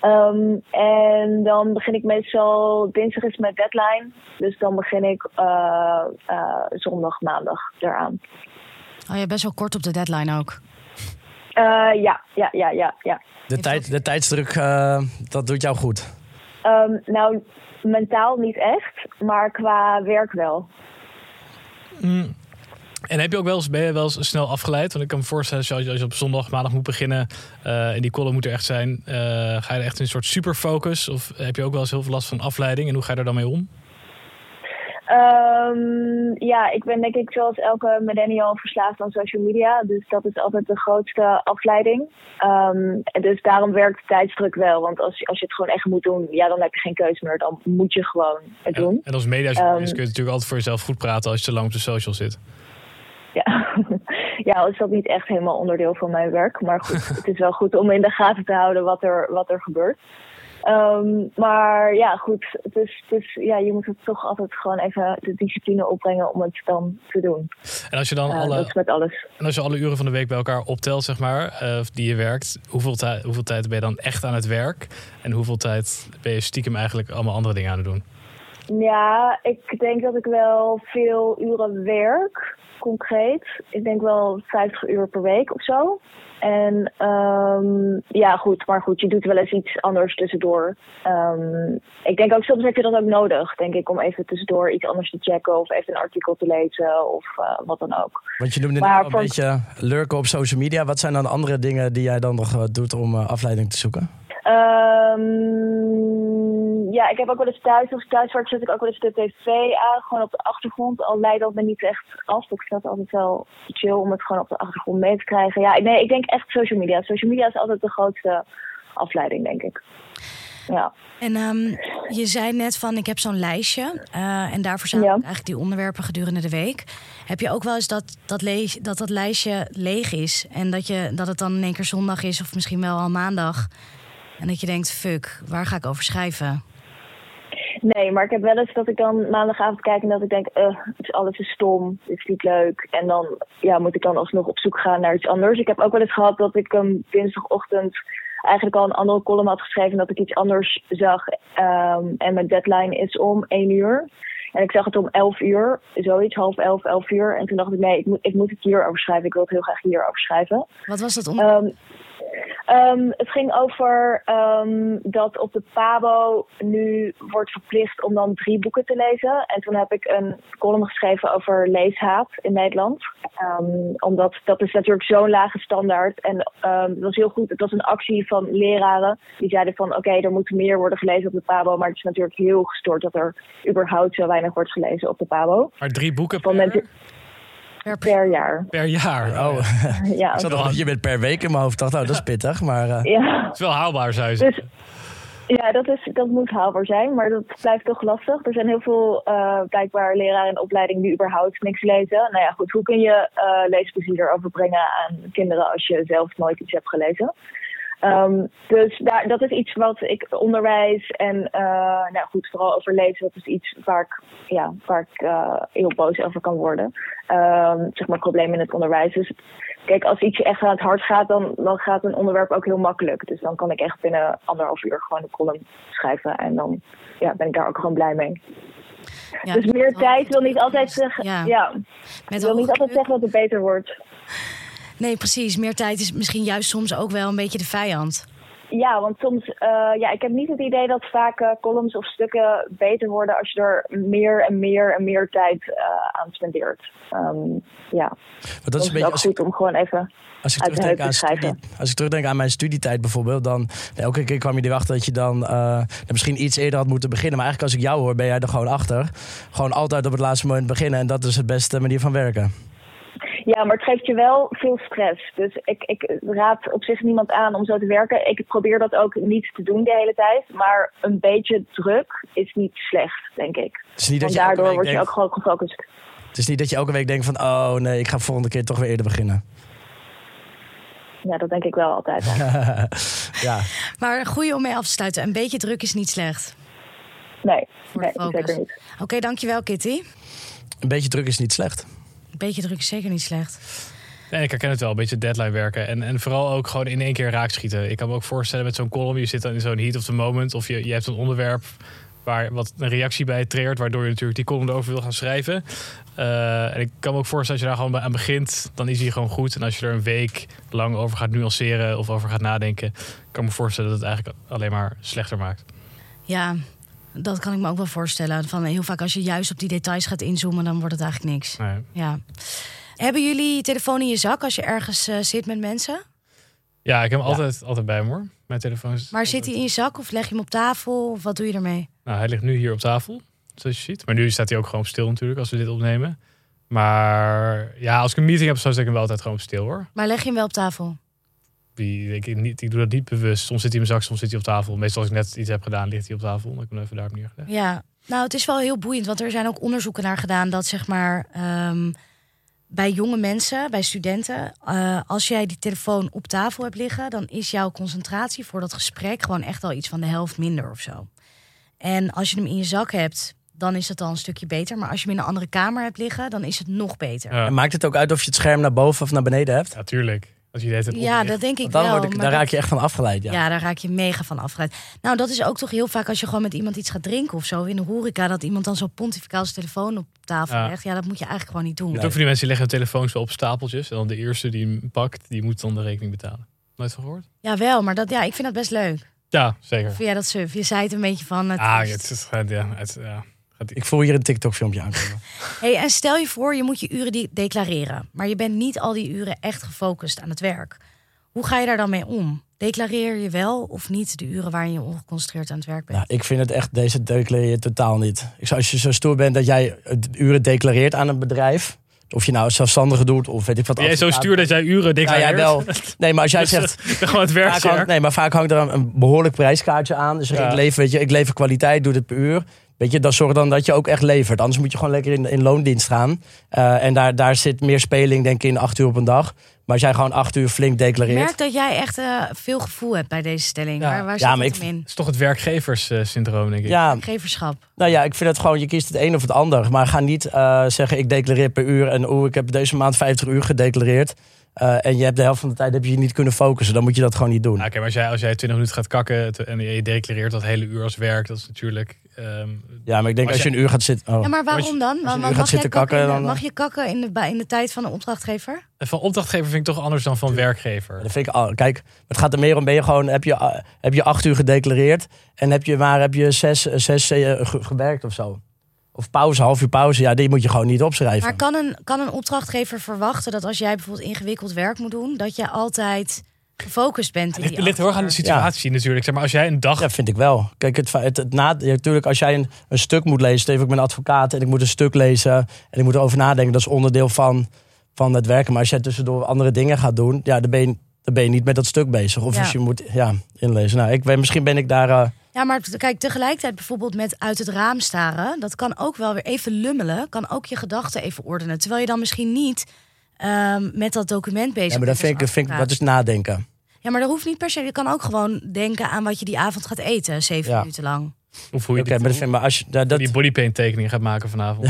Ehm, en dan begin ik meestal, dinsdag is mijn deadline. Dus dan begin ik eh, eh, zondag, maandag eraan. Oh, je bent best wel kort op de deadline ook. Eh, ja, ja, ja, ja, ja. De, tijd, de tijdsdruk, eh, dat doet jou goed. Ehm, nou, mentaal niet echt, maar qua werk wel. En heb je ook wel eens, ben je wel eens snel afgeleid? Want ik kan me voorstellen, als je, als je op zondag, maandag moet beginnen eh, en die column moet er echt zijn, eh, ga je er echt in een soort superfocus? Of heb je ook wel eens heel veel last van afleiding en hoe ga je er dan mee om? Ehm, ja, ik ben denk ik zoals elke millennial verslaafd aan social media. Dus dat is altijd de grootste afleiding. Ehm, en dus daarom werkt tijdsdruk wel. Want als, je- als je het gewoon echt moet doen, ja, dan heb je geen keuze meer. Dan moet je gewoon het En, doen. en als mediajournalist Ehm, kun je natuurlijk altijd voor jezelf goed praten als je te lang op de social zit. Ja. ja, is dat niet echt helemaal onderdeel van mijn werk. Maar goed, het is wel goed om in de gaten te houden wat er, wat er gebeurt. Ehm, maar ja, goed. Dus, dus ja, je moet het toch altijd gewoon even de discipline opbrengen om het dan te doen. En als je dan alle, met alles. en als je alle uren van de week bij elkaar optelt, zeg maar, eh, die je werkt, hoeveel, tijd hoeveel tijd ben je dan echt aan het werk? En hoeveel tijd ben je stiekem eigenlijk allemaal andere dingen aan het doen? Ja, ik denk dat ik wel veel uren werk, concreet. Ik denk wel 50 uur per week of zo. En ehm, ja, goed, maar goed, je doet wel eens iets anders tussendoor. Ehm, ik denk ook soms heb je dat ook nodig, denk ik, om even tussendoor iets anders te checken of even een artikel te lezen of eh, wat dan ook. Want je noemde net Maar een beetje lurken op social media. Wat zijn dan andere dingen die jij dan nog eh, doet om eh, afleiding te zoeken? Ehm, ja, ik heb ook wel eens thuis, als ik thuis werk, zet ik ook wel eens de tv aan, gewoon op de achtergrond. Al leidt dat me niet echt af. Ik vind het altijd wel chill om het gewoon op de achtergrond mee te krijgen. Ja, nee, ik denk echt social media. Social media is altijd de grootste afleiding, denk ik. Ja. En ehm, je zei net van, ik heb zo'n lijstje. eh, en daar verzamel Ja. ik eigenlijk die onderwerpen gedurende de week. Heb je ook wel eens dat dat, dat dat lijstje leeg is? En dat, je, dat het dan in één keer zondag is of misschien wel al maandag. En dat je denkt, fuck, waar ga ik over schrijven? Nee, maar ik heb wel eens dat ik dan maandagavond kijk en dat ik denk, eh, is alles is stom, dit is niet leuk. En dan ja, moet ik dan alsnog op zoek gaan naar iets anders. Ik heb ook wel eens gehad dat ik um, dinsdagochtend eigenlijk al een andere column had geschreven dat ik iets anders zag. ehm, en mijn deadline is om één uur. En ik zag het om elf uur, zoiets, half elf, elf uur. En toen dacht ik, nee, ik moet, ik moet het hierover schrijven. Ik wil het heel graag hierover schrijven. Wat was dat onderwerp? Ehm, ehm, het ging over ehm, dat op de PABO nu wordt verplicht om dan drie boeken te lezen. En toen heb ik een column geschreven over leeshaat in Nederland. Ehm, omdat dat is natuurlijk zo'n lage standaard. En het was heel goed. Het was een actie van leraren. Die zeiden van oké, er moet meer worden gelezen op de PABO. Maar het is natuurlijk heel gestoord dat er überhaupt zo weinig wordt gelezen op de PABO. Maar drie boeken Van per, Per- per jaar. per jaar. Oh, Ja, ik zat al dat je bent per week in mijn hoofd. dacht, oh, dat is pittig. Maar eh, ja. Dat is wel haalbaar, zou je Dus zeggen. ja, dat, is, dat moet haalbaar zijn, maar dat blijft toch lastig. Er zijn heel veel eh, blijkbaar leraren in opleiding die überhaupt niks lezen. Nou ja, goed, hoe kun je eh leesplezier overbrengen aan kinderen als je zelf nooit iets hebt gelezen? Ehm, dus daar, dat is iets wat ik onderwijs en eh, nou goed, vooral over lezen, dat is iets waar ik, ja, waar ik eh, heel boos over kan worden. Ehm, zeg maar problemen in het onderwijs. Dus kijk, als iets echt aan het hart gaat, dan, dan gaat een onderwerp ook heel makkelijk. Dus dan kan ik echt binnen anderhalf uur gewoon een column schrijven en dan ja, ben ik daar ook gewoon blij mee. ja, dus meer tijd wil niet altijd zeggen, Ja, ja, met wil niet altijd zeggen dat het beter wordt. Nee, precies. Meer tijd is misschien juist soms ook wel een beetje de vijand. Ja, want soms, eh, ja, ik heb niet het idee dat vaak eh, columns of stukken beter worden als je er meer en meer en meer tijd eh, aan spendeert. Ehm, ja, maar dat is soms een is beetje als ook ik, goed om gewoon even als ik uit de terugdenk aan te schrijven. studie, als ik terugdenk aan mijn studietijd bijvoorbeeld, dan elke keer kwam je erachter dat je dan eh, misschien iets eerder had moeten beginnen. Maar eigenlijk als ik jou hoor, ben jij er gewoon achter. Gewoon altijd op het laatste moment beginnen en dat is het beste manier van werken. Ja, maar het geeft je wel veel stress. Dus ik, ik raad op zich niemand aan om zo te werken. Ik probeer dat ook niet te doen de hele tijd. Maar een beetje druk is niet slecht, denk ik. Het is niet dat je daardoor word je denkt- ook gewoon gefocust. Het is niet dat je elke week denkt van, oh nee, ik ga volgende keer toch weer eerder beginnen. Ja, dat denk ik wel altijd. ja, Maar een goede om mee af te sluiten. Een beetje druk is niet slecht. Nee, nee zeker niet. Oké, dankjewel Kitty. een beetje druk is niet slecht. Beetje druk is zeker niet slecht. Nee, ik herken het wel, een beetje deadline werken. En, en vooral ook gewoon in één keer raakschieten. Ik kan me ook voorstellen met zo'n column, je zit dan in zo'n heat of the moment. Of je, je hebt een onderwerp waar wat een reactie bij treert, waardoor je natuurlijk die column erover wil gaan schrijven. Eh, en ik kan me ook voorstellen, als je daar gewoon aan begint, dan is die gewoon goed. En als je er een week lang over gaat nuanceren of over gaat nadenken, kan ik me voorstellen dat het eigenlijk alleen maar slechter maakt. Ja, dat kan ik me ook wel voorstellen. Van heel vaak als je juist op die details gaat inzoomen, dan wordt het eigenlijk niks. Nee. Ja. Hebben jullie je telefoon in je zak als je ergens eh, zit met mensen? Ja, ik heb hem altijd, altijd bij me hoor. Mijn telefoon is Maar zit hij in je zak of leg je hem op tafel? Of wat doe je ermee? Nou, hij ligt nu hier op tafel, zoals je ziet. Maar nu staat hij ook gewoon stil natuurlijk als we dit opnemen. Maar ja, als ik een meeting heb, zou ik hem wel altijd gewoon op stil hoor. Maar leg je hem wel op tafel? Die, ik, ik, ik doe dat niet bewust. Soms zit hij in mijn zak, soms zit hij op tafel. Meestal als ik net iets heb gedaan, ligt hij op tafel. Dan heb ik hem even daarop neergelegd. Ja, nou het is wel heel boeiend, want er zijn ook onderzoeken naar gedaan dat zeg maar ehm, bij jonge mensen, bij studenten, eh, als jij die telefoon op tafel hebt liggen, dan is jouw concentratie voor dat gesprek gewoon echt al iets van de helft minder of zo. En als je hem in je zak hebt, dan is het al een stukje beter. Maar als je hem in een andere kamer hebt liggen, dan is het nog beter. Ja, En maakt het ook uit of je het scherm naar boven of naar beneden hebt? ja, tuurlijk. Als je Ja, dat denk ik dan wel. word ik, daar raak je echt van afgeleid. Ja. Ja. daar raak je mega van afgeleid. Nou, dat is ook toch heel vaak als je gewoon met iemand iets gaat drinken of zo in de horeca, dat iemand dan zo pontificaal zijn telefoon op tafel Ja. legt. Ja, dat moet je eigenlijk gewoon niet doen. Je hebt ook van die mensen die leggen hun telefoons wel op stapeltjes. En dan de eerste die hem pakt, die moet dan de rekening betalen. Nooit van gehoord? Ja, wel, maar dat, ja, ik vind dat best leuk. Ja, zeker. Vind jij dat suf? Je zei het een beetje van. Het Ah, het is, het- ja, het, ja. Ik voel hier een TikTok-filmpje aankomen. Hey, en stel je voor, je moet je uren die declareren. Maar je bent niet al die uren echt gefocust aan het werk. Hoe ga je daar dan mee om? Declareer je wel of niet de uren waarin je ongeconcentreerd aan het werk bent? Nou, ik vind het echt, deze declareer je totaal niet. Ik zou, als je zo stoer bent dat jij het uren declareert aan een bedrijf. Of je nou zelfstandige doet of weet ik wat. Ben jij zo stuur dat jij uren Ja, declareert? jij wel. Nee, maar als jij zegt, gewoon het werk. hangt, nee, maar vaak hangt er een, een behoorlijk prijskaartje aan. Dus Ja. ik, lever, weet je, ik lever kwaliteit, doe het per uur. Weet je, dat zorgt dan dat je ook echt levert. Anders moet je gewoon lekker in, in loondienst gaan. Eh, en daar, daar zit meer speling, denk ik, in acht uur op een dag. Maar als jij gewoon acht uur flink Ik declareert. merk dat jij echt eh, veel gevoel hebt bij deze stelling. Ja. Waar, waar Ja, zit maar het ik- in? Het is toch het werkgeverssyndroom, denk ik. Ja, Geverschap. nou ja, ik vind het gewoon, je kiest het een of het ander. Maar ga niet eh, zeggen, ik declareer per uur. En oeh, ik heb deze maand 50 uur gedeclareerd. Eh, en je hebt de helft van de tijd heb je je niet kunnen focussen. Dan moet je dat gewoon niet doen. Nou, Oké, maar als jij, als jij 20 minuten gaat kakken en je declareert dat hele uur als werk, dat is natuurlijk. Ehm, Ja, maar ik denk Als als je je- een uur gaat zitten... Oh. Ja, maar waarom dan? je Mag, kakken kakken, dan- je kakken in de, bij- in de tijd van een opdrachtgever? van opdrachtgever vind ik toch anders dan van werkgever. Dat vind ik, al- kijk, het gaat er meer om, ben je gewoon, heb je, eh, heb je acht uur gedeclareerd en heb je, maar heb je zes, eh, zes eh, ge- gewerkt of zo? Of pauze, half uur pauze, ja, die moet je gewoon niet opschrijven. Maar kan een, kan een opdrachtgever verwachten dat als jij bijvoorbeeld ingewikkeld werk moet doen, dat je altijd gefocust bent? in Het die ligt heel erg aan de situatie natuurlijk. Zeg maar, als jij een dag. Ja, vind ik wel. Kijk, het, het, het na, ja, natuurlijk, als jij een, een stuk moet lezen, stel even, ik ben advocaat en ik moet een stuk lezen en ik moet erover nadenken, dat is onderdeel van, van het werken. Maar als jij tussendoor andere dingen gaat doen, ja, dan ben je, dan ben je niet met dat stuk bezig. Of Ja. als je moet ja, inlezen. Nou, ik, misschien ben ik daar. eh, Ja, maar kijk, tegelijkertijd bijvoorbeeld met uit het raam staren, dat kan ook wel weer even lummelen, kan ook je gedachten even ordenen. Terwijl je dan misschien niet ehm, met dat document bezig ja, maar dat vind ik, vind ik, dat is nadenken. Ja, maar dat hoeft niet per se. Je kan ook gewoon denken aan wat je die avond gaat eten, zeven Ja. minuten lang. Of hoe je Oké, die, maar maar als je ja, dat, die bodypaint tekening gaat maken vanavond.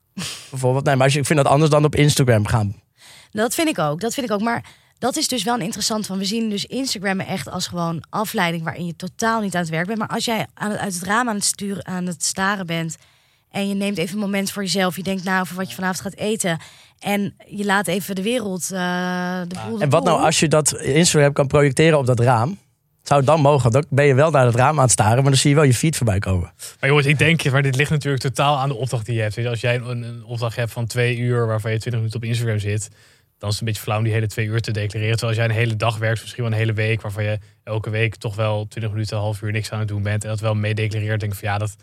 bijvoorbeeld, nee, maar als je, ik vind dat anders dan op Instagram gaan. Dat vind ik ook. Dat vind ik ook. Maar dat is dus wel interessant van. We zien dus Instagram echt als gewoon afleiding waarin je totaal niet aan het werk bent. Maar als jij aan het, uit het raam aan het sturen, aan het staren bent. En je neemt even een moment voor jezelf. Je denkt na over wat je vanavond gaat eten. En je laat even de wereld. eh de boel En wat nou als je dat Instagram kan projecteren op dat raam? Zou het dan mogen? Dan ben je wel naar het raam aan het staren, maar dan zie je wel je feed voorbij komen. Maar jongens, ik denk, maar dit ligt natuurlijk totaal aan de opdracht die je hebt. Als jij een, een opdracht hebt van twee uur, waarvan je 20 minuten op Instagram zit, dan is het een beetje flauw om die hele twee uur te declareren. Terwijl als jij een hele dag werkt, misschien wel een hele week, waarvan je elke week toch wel 20 minuten, een half uur niks aan het doen bent. En dat wel meedeclareert, denk ik van ja, dat,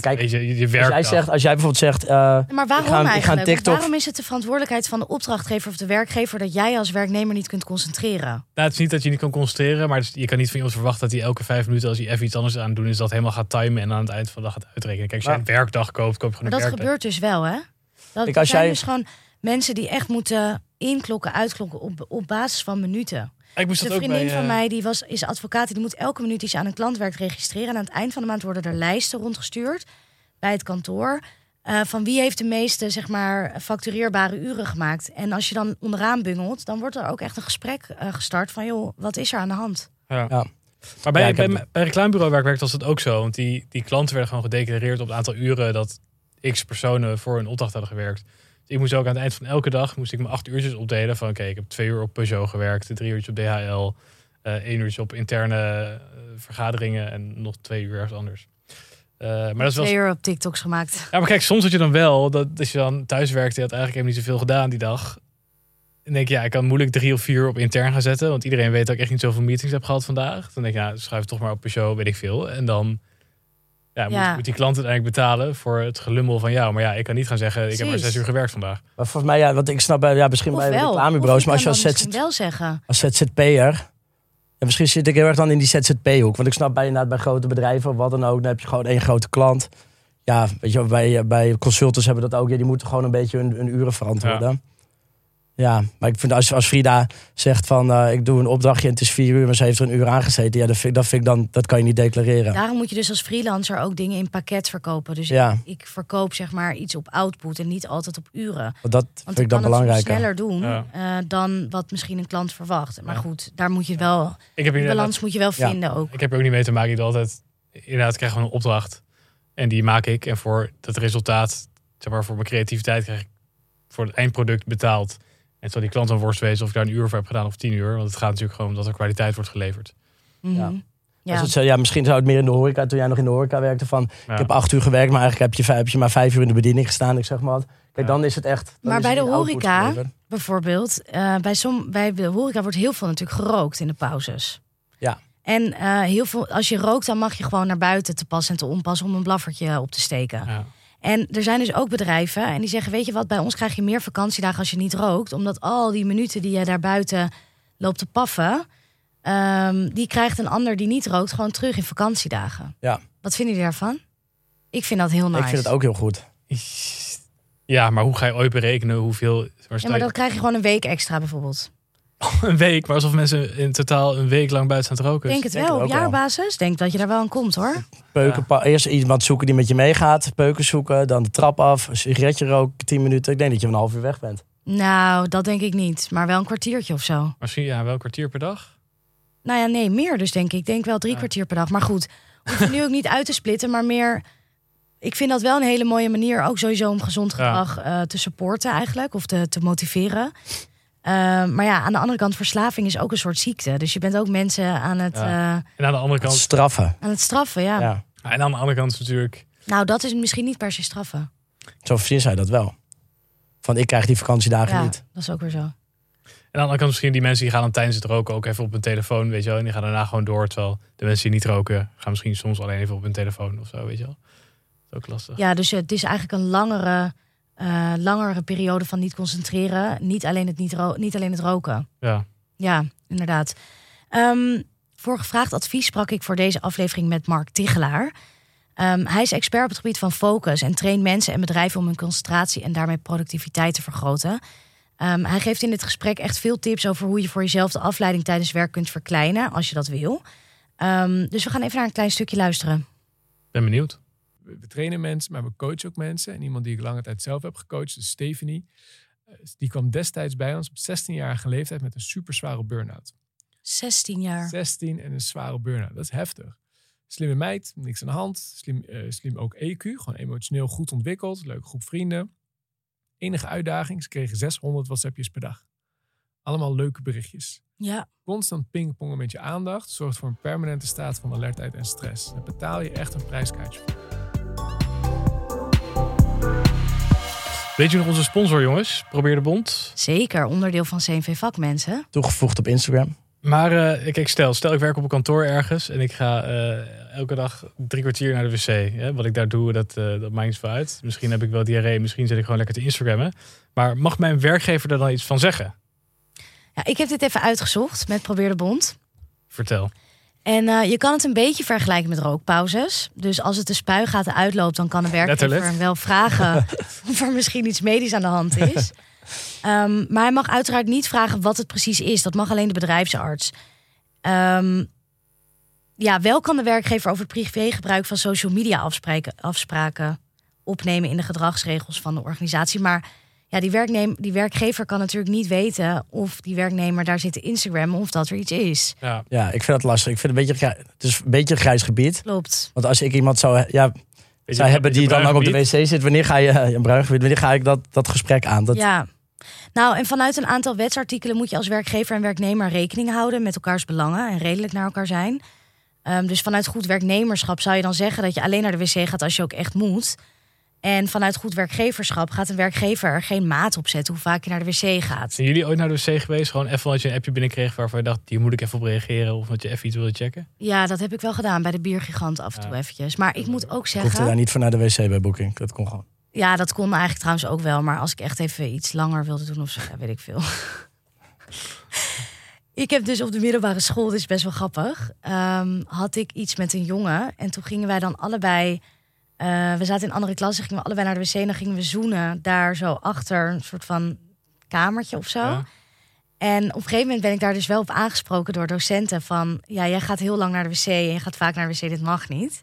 Kijk, je, je, je Als werkt. jij, zegt, als jij bijvoorbeeld zegt... eh, Maar Ik waarom ga- eigenlijk? TikTok- Waarom is het de verantwoordelijkheid van de opdrachtgever of de werkgever dat jij als werknemer niet kunt concentreren? Nou, het is niet dat je niet kan concentreren, maar is- je kan niet van iemand verwachten dat hij elke vijf minuten, als hij even iets anders aan het doen is, dat helemaal gaat timen en aan het eind van de dag gaat uitrekenen. Kijk, als jij Maar- een werkdag koopt, koop je Maar dat werkdag. gebeurt dus wel, hè? Dat Kijk, er als zijn jij- dus gewoon mensen die echt moeten inklokken, uitklokken op, op basis van minuten. Ik moest De dat ook vriendin bij, van eh, mij die was, is advocaat, die moet elke minuut die ze aan een klant werkt registreren. En aan het eind van de maand worden er lijsten rondgestuurd bij het kantoor. eh, van wie heeft de meeste zeg maar, factureerbare uren gemaakt. En als je dan onderaan bungelt, dan wordt er ook echt een gesprek eh, gestart van... joh, wat is er aan de hand? Ja. Ja. Maar bij, Ja, ik bij, heb- bij reclamebureauwerk werkt was het ook zo. Want die, die klanten werden gewoon gedeclareerd op het aantal uren dat x personen voor een opdracht hadden gewerkt. Ik moest ook aan het eind van elke dag moest ik me acht uurtjes opdelen. Van oké, ik heb twee uur op Peugeot gewerkt, drie uurtjes op DHL, eh één uurtje op interne eh, vergaderingen en nog twee uur ergens anders. Eh, maar dat is wel Twee uur op TikToks gemaakt. ja, maar kijk, soms had je dan wel dat als je dan thuis werkte, je had eigenlijk helemaal niet zoveel gedaan die dag. En denk je, ja, ik kan moeilijk drie of vier op intern gaan zetten, want iedereen weet dat ik echt niet zoveel meetings heb gehad vandaag. Dan denk je, ja, schrijf toch maar op Peugeot, weet ik veel. En dan ja, moet, Ja. moet die klant uiteindelijk betalen voor het gelummel van jou. Maar ja, ik kan niet gaan zeggen, ik heb maar zes uur gewerkt vandaag. maar volgens mij, ja, want ik snap bij, ja, misschien Of bij wel. reclamebureaus, maar als je als, ZZ, wel zeggen. als ZZP'er... Ja, misschien zit ik heel erg dan in die ZZP-hoek. Want ik snap bij, inderdaad, bij grote bedrijven of wat dan ook, dan heb je gewoon één grote klant. Ja, weet je, wel, bij, bij consultants hebben dat ook. Ja, die moeten gewoon een beetje hun, hun uren verantwoorden. Ja. Maar ik vind als, als Frida zegt van eh, ik doe een opdrachtje en het is vier uur, maar ze heeft er een uur aangezeten. Ja, dat vind, ik- dat vind ik dan, dat kan je niet declareren. Daarom moet je dus als freelancer ook dingen in pakket verkopen. Dus Ja. ik, ik verkoop zeg maar iets op output en niet altijd op uren. Want dat Want vind ik dan ik kan het soms belangrijker. sneller doen Ja. eh, dan wat misschien een klant verwacht. Maar Ja. goed, daar moet je wel, Ik heb hier balans moet je wel Ja. vinden ook. Ik heb er ook niet mee te maken. Ik doe altijd, inderdaad, krijg gewoon een opdracht. En die maak ik. En voor dat resultaat, zeg maar, voor mijn creativiteit krijg ik voor het eindproduct betaald. En zal die klant dan worst wezen of ik daar een uur voor heb gedaan of tien uur. Want het gaat natuurlijk gewoon om dat er kwaliteit wordt geleverd. Mhm. Ja. Ja. Als het zo- ja, misschien zou het meer in de horeca, toen jij nog in de horeca werkte, van Ja. ik heb acht uur gewerkt, maar eigenlijk heb je, vijf- heb je maar vijf uur in de bediening gestaan. Ik zeg maar wat. Kijk, Ja. dan is het echt. Maar bij de horeca-. Bijvoorbeeld, eh, bij, som, bij de horeca wordt heel veel natuurlijk gerookt in de pauzes. Ja. En eh, heel veel, als je rookt, dan mag je gewoon naar buiten te passen en te onpassen om een blaffertje op te steken. Ja. En er zijn dus ook bedrijven en die zeggen: Weet je wat, bij ons krijg je meer vakantiedagen als je niet rookt. Omdat al die minuten die je daar buiten loopt te paffen, ehm, die krijgt een ander die niet rookt gewoon terug in vakantiedagen. Ja. Wat vinden jullie daarvan? Ik vind dat heel nice. Ik vind het ook heel goed. Ja, maar hoe ga je ooit berekenen hoeveel... Maar Ja, maar dan krijg je gewoon een week extra bijvoorbeeld. Een week, maar alsof mensen in totaal een week lang buiten staan te roken. Ik denk het denk wel, het op jaarbasis. Denk dat je daar wel aan komt hoor. Peuken, eerst iemand zoeken die met je meegaat. Peuken zoeken, dan de trap af, een sigaretje roken, tien minuten. Ik denk dat je van een half uur weg bent. Nou, dat denk ik niet. Maar wel een kwartiertje of zo. Misschien ja, wel een kwartier per dag. Nou ja, nee, meer dus denk ik. Ik denk wel drie Ja. kwartier per dag. Maar goed, hoef je nu ook niet uit te splitten, maar meer... Ik vind dat wel een hele mooie manier, ook sowieso om gezond Ja. gedrag eh, te supporten eigenlijk. Of te, te motiveren. Eh, maar ja, aan de andere kant, verslaving is ook een soort ziekte. Dus je bent ook mensen aan het, Ja. eh, En aan de andere kant... Straffen. aan het straffen, ja. Ja. En aan de andere kant is natuurlijk... Nou, dat is misschien niet per se straffen. Zo vriendin zei dat wel. Van ik krijg die vakantiedagen Ja, niet. dat is ook weer zo. En aan de andere kant misschien die mensen die gaan dan tijdens het roken ook even op hun telefoon, weet je wel. En die gaan daarna gewoon door. Terwijl de mensen die niet roken, gaan misschien soms alleen even op hun telefoon of zo, weet je wel. Dat is ook lastig. Ja, dus het is eigenlijk een langere, eh, langere periode van niet concentreren. Niet alleen het, niet niet alleen het roken. Ja. Ja, inderdaad. Ehm, voor gevraagd advies sprak ik voor deze aflevering met Mark Tigelaar. Ehm, hij is expert op het gebied van focus en traint mensen en bedrijven om hun concentratie en daarmee productiviteit te vergroten. Ehm, hij geeft in dit gesprek echt veel tips over hoe je voor jezelf de afleiding tijdens werk kunt verkleinen, als je dat wil. Dus we gaan even naar een klein stukje luisteren. Ben benieuwd. We trainen mensen, maar we coachen ook mensen. En iemand die ik lange tijd zelf heb gecoacht, is Stephanie. Eh, Die kwam destijds bij ons op 16-jarige leeftijd met een super zware burn-out. 16 jaar. 16 en een zware burn-out. Dat is heftig. Slimme meid, niks aan de hand. Slim, eh, slim ook EQ, gewoon emotioneel goed ontwikkeld. Leuke groep vrienden. Enige uitdaging, ze kregen 600 WhatsAppjes per dag. Allemaal leuke berichtjes. Ja, Constant pingpongen met je aandacht zorgt voor een permanente staat van alertheid en stress. Daar betaal je echt een prijskaartje voor. Weet je nog onze sponsor, jongens? Probeer de Bond. zeker. Onderdeel van CNV Vakmensen. Toegevoegd op Instagram. Maar eh, kijk, stel, stel ik werk op een kantoor ergens en ik ga eh, elke dag drie kwartier naar de wc. Hè? Wat ik daar doe, dat, eh, dat maakt niet veel uit. Misschien heb ik wel diarree, misschien zit ik gewoon lekker te Instagrammen. Maar mag mijn werkgever er dan iets van zeggen? Ja, ik heb dit even uitgezocht met Probeer de Bond. Vertel. En eh, je kan het een beetje vergelijken met rookpauzes. Dus als het de spuigaten uitloopt, dan kan de werkgever Letterlijk. wel vragen of er misschien iets medisch aan de hand is. Ehm, maar hij mag uiteraard niet vragen wat het precies is. Dat mag alleen de bedrijfsarts. Ehm, ja, wel kan de werkgever over het privégebruik van social media afspreken, afspraken opnemen in de gedragsregels van de organisatie. Maar ja, die, werknemer, die werkgever kan natuurlijk niet weten of die werknemer daar zit te Instagram of dat er iets is. Ja. Ja, ik vind dat lastig. Ik vind het een beetje, het is een beetje een grijs gebied. Klopt. Want als ik iemand zou, ja, je, hebben die dan ook op de bruin wc zit, wanneer ga je, een bruin gebied, wanneer ga ik dat, dat gesprek aan? Dat, Ja. Nou, en vanuit een aantal wetsartikelen moet je als werkgever en werknemer rekening houden met elkaars belangen en redelijk naar elkaar zijn. Ehm, dus vanuit goed werknemerschap zou je dan zeggen dat je alleen naar de wc gaat als je ook echt moet. En vanuit goed werkgeverschap gaat een werkgever er geen maat op zetten hoe vaak je naar de wc gaat. Zijn jullie ooit naar de wc geweest? Gewoon even omdat je een appje binnenkreeg waarvan je dacht, hier moet ik even op reageren. Of dat je even iets wilde checken? Ja, dat heb ik wel gedaan bij de biergigant af en toe Ja. eventjes. Maar ik moet ook ik hoefde daar zeggen... niet voor naar de wc bij Booking. Dat kon gewoon. Ja, dat kon eigenlijk trouwens ook wel. Maar als ik echt even iets langer wilde doen of zo, weet ik veel. ik heb dus op de middelbare school, dit is best wel grappig, ehm, had ik iets met een jongen. En toen gingen wij dan allebei, eh, we zaten in andere klassen, gingen we allebei naar de wc. En dan gingen we zoenen daar zo achter een soort van kamertje of zo. Ja. En op een gegeven moment ben ik daar dus wel op aangesproken door docenten van... ja, jij gaat heel lang naar de wc en je gaat vaak naar de wc, dit mag niet.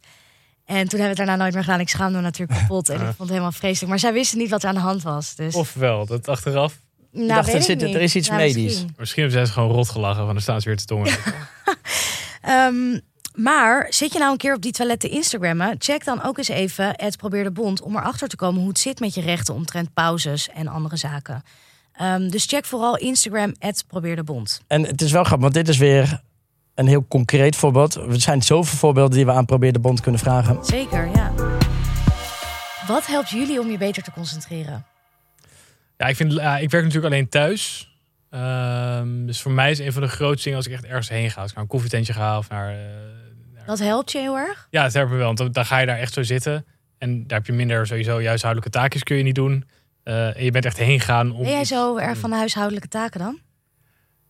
En toen hebben we het daarna nooit meer gedaan. Ik schaamde me natuurlijk kapot en ik vond het helemaal vreselijk. Maar zij wisten niet wat er aan de hand was. Dus, Ofwel, dat achteraf. nou, dacht, weet er ik zit- niet. er is iets Nou, medisch. misschien. Misschien hebben ze gewoon rot gelachen van, dan staan ze weer te tongen. Ehm, maar zit je nou een keer op die toilet te Instagrammen? Check dan ook eens even het Probeer de Bond... om erachter te komen hoe het zit met je rechten... omtrent pauzes en andere zaken. Ehm, dus check vooral Instagram, het Probeer de Bond. En het is wel grappig, want dit is weer een heel concreet voorbeeld. Er zijn zoveel voorbeelden die we aan Probeer de Bond kunnen vragen. Zeker, ja. Wat helpt jullie om je beter te concentreren? Ja, ik, vind, ja, ik werk natuurlijk alleen thuis. Ehm, dus voor mij is een van de grootste dingen als ik echt ergens heen ga. Als ik naar een koffietentje ga of naar... eh, naar- Dat helpt je heel erg? Ja, het helpt me wel. Want dan, ga je daar echt zo zitten. En daar heb je minder sowieso huishoudelijke taakjes kun je niet doen. Eh, en je bent echt heen gaan. Om Ben jij zo erg van de huishoudelijke taken dan?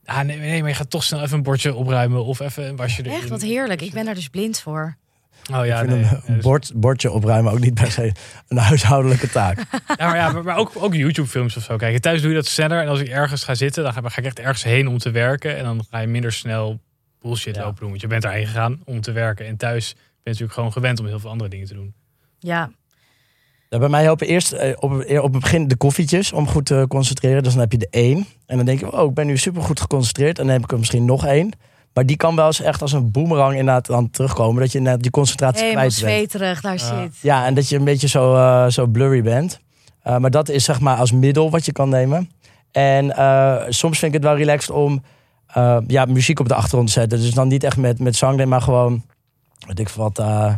Ah, nee, nee, maar je gaat toch snel even een bordje opruimen of even een wasje erin. Echt, wat heerlijk. Ik ben daar dus blind voor. Oh ja, ik nee. vind een dus- bord, bordje opruimen ook niet per se een huishoudelijke taak. Ja, maar, ja, maar, maar ook, ook YouTube-films of zo. Kijk, thuis doe je dat sneller. En als ik ergens ga zitten, dan ga, ga ik echt ergens heen om te werken. En dan ga je minder snel bullshit Ja. lopen doen. Want je bent daarheen gegaan om te werken. En thuis ben je natuurlijk gewoon gewend om heel veel andere dingen te doen. Ja, Ja, bij mij helpen eerst eh, op, op het begin de koffietjes om goed te concentreren. Dus dan heb je de één. En dan denk je, oh, ik ben nu super goed geconcentreerd. En dan heb ik er misschien nog één. Maar die kan wel eens echt als een boemerang inderdaad dan terugkomen. Dat je net die concentratie helemaal kwijt bent. zweterig daar Ja. zit. Ja, en dat je een beetje zo, eh, zo blurry bent. Eh, maar dat is zeg maar als middel wat je kan nemen. En eh, soms vind ik het wel relaxed om eh, ja, muziek op de achtergrond te zetten. Dus dan niet echt met, met zang, maar gewoon, weet ik wat, eh,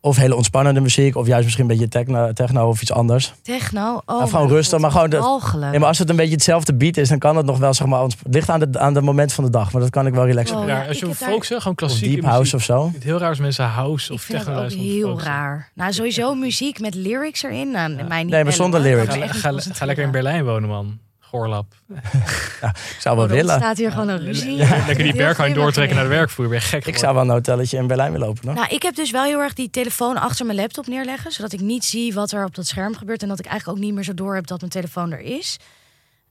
of hele ontspannende muziek. Of juist misschien een beetje techno, techno of iets anders. Techno. Oh, Ja, gewoon rustig, maar gewoon de-. Nee, maar als het een beetje hetzelfde beat is, dan kan het nog wel, zeg maar, het ligt aan, de, aan het moment van de dag. Maar dat kan ik wel relaxed Oh, ja, ja, als je daar- focussen, gewoon Of klassieke deep house of zo. Het heel raar als mensen house Ik of vind techno dat ook heel raar. Nou, sowieso muziek met lyrics erin. Nou, mij niet Nee, maar zonder lyrics. Ga, ga, lekker in. Berlijn wonen, man. Goorlap. Ik zou wel Oh, er willen. staat hier gewoon een ruzie. Lekker die bergheim doortrekken naar de werkvloer. Ben je gek Ik zou wel een hotelletje in Berlijn willen openen. Nou, ik heb dus wel heel erg die telefoon achter mijn laptop neerleggen. Zodat ik niet zie wat er op dat scherm gebeurt. En dat ik eigenlijk ook niet meer zo door heb dat mijn telefoon er is.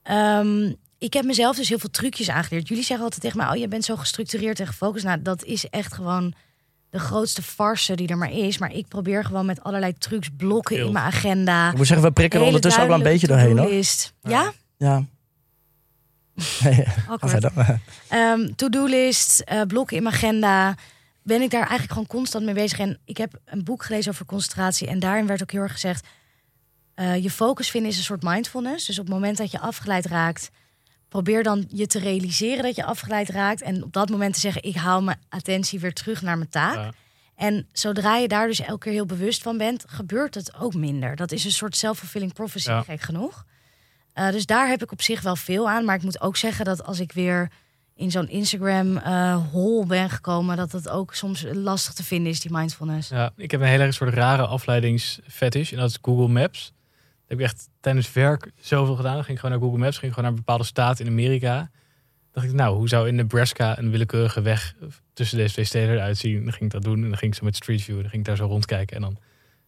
Ehm, ik heb mezelf dus heel veel trucjes aangeleerd. Jullie zeggen altijd tegen mij, oh, je bent zo gestructureerd en gefocust. Nou, dat is echt gewoon de grootste farce die er maar is. Maar ik probeer gewoon met allerlei trucs blokken Heel. in mijn agenda. Ik moet zeggen, we prikken er ondertussen ook wel een beetje doorheen hoor. Ja? Ja. Verder. Ehm, To-do-list, eh, blokken in mijn agenda. Ben ik daar eigenlijk gewoon constant mee bezig. En ik heb een boek gelezen over concentratie. En daarin werd ook heel erg gezegd... eh, je focus vinden is een soort mindfulness. Dus op het moment dat je afgeleid raakt... probeer dan je te realiseren dat je afgeleid raakt. En op dat moment te zeggen... ik haal mijn attentie weer terug naar mijn taak. Ja. En zodra je daar dus elke keer heel bewust van bent... gebeurt het ook minder. Dat is een soort self-fulfilling prophecy, Ja. gek genoeg. Eh, dus daar heb ik op zich wel veel aan. Maar ik moet ook zeggen dat als ik weer in zo'n Instagram eh ben gekomen, dat het ook soms lastig te vinden is, die mindfulness. Ja, ik heb een hele soort rare afleidingsfetish. En dat is Google Maps. Dat heb ik echt tijdens werk zoveel gedaan. Dan ging ik gewoon naar Google Maps. Ging ik gewoon naar een bepaalde staat in Amerika. dacht ik, nou, hoe zou in Nebraska een willekeurige weg tussen deze twee steden eruit zien? Dan ging ik dat doen. En dan ging ik zo met Street View. Dan ging ik daar zo rondkijken. En dan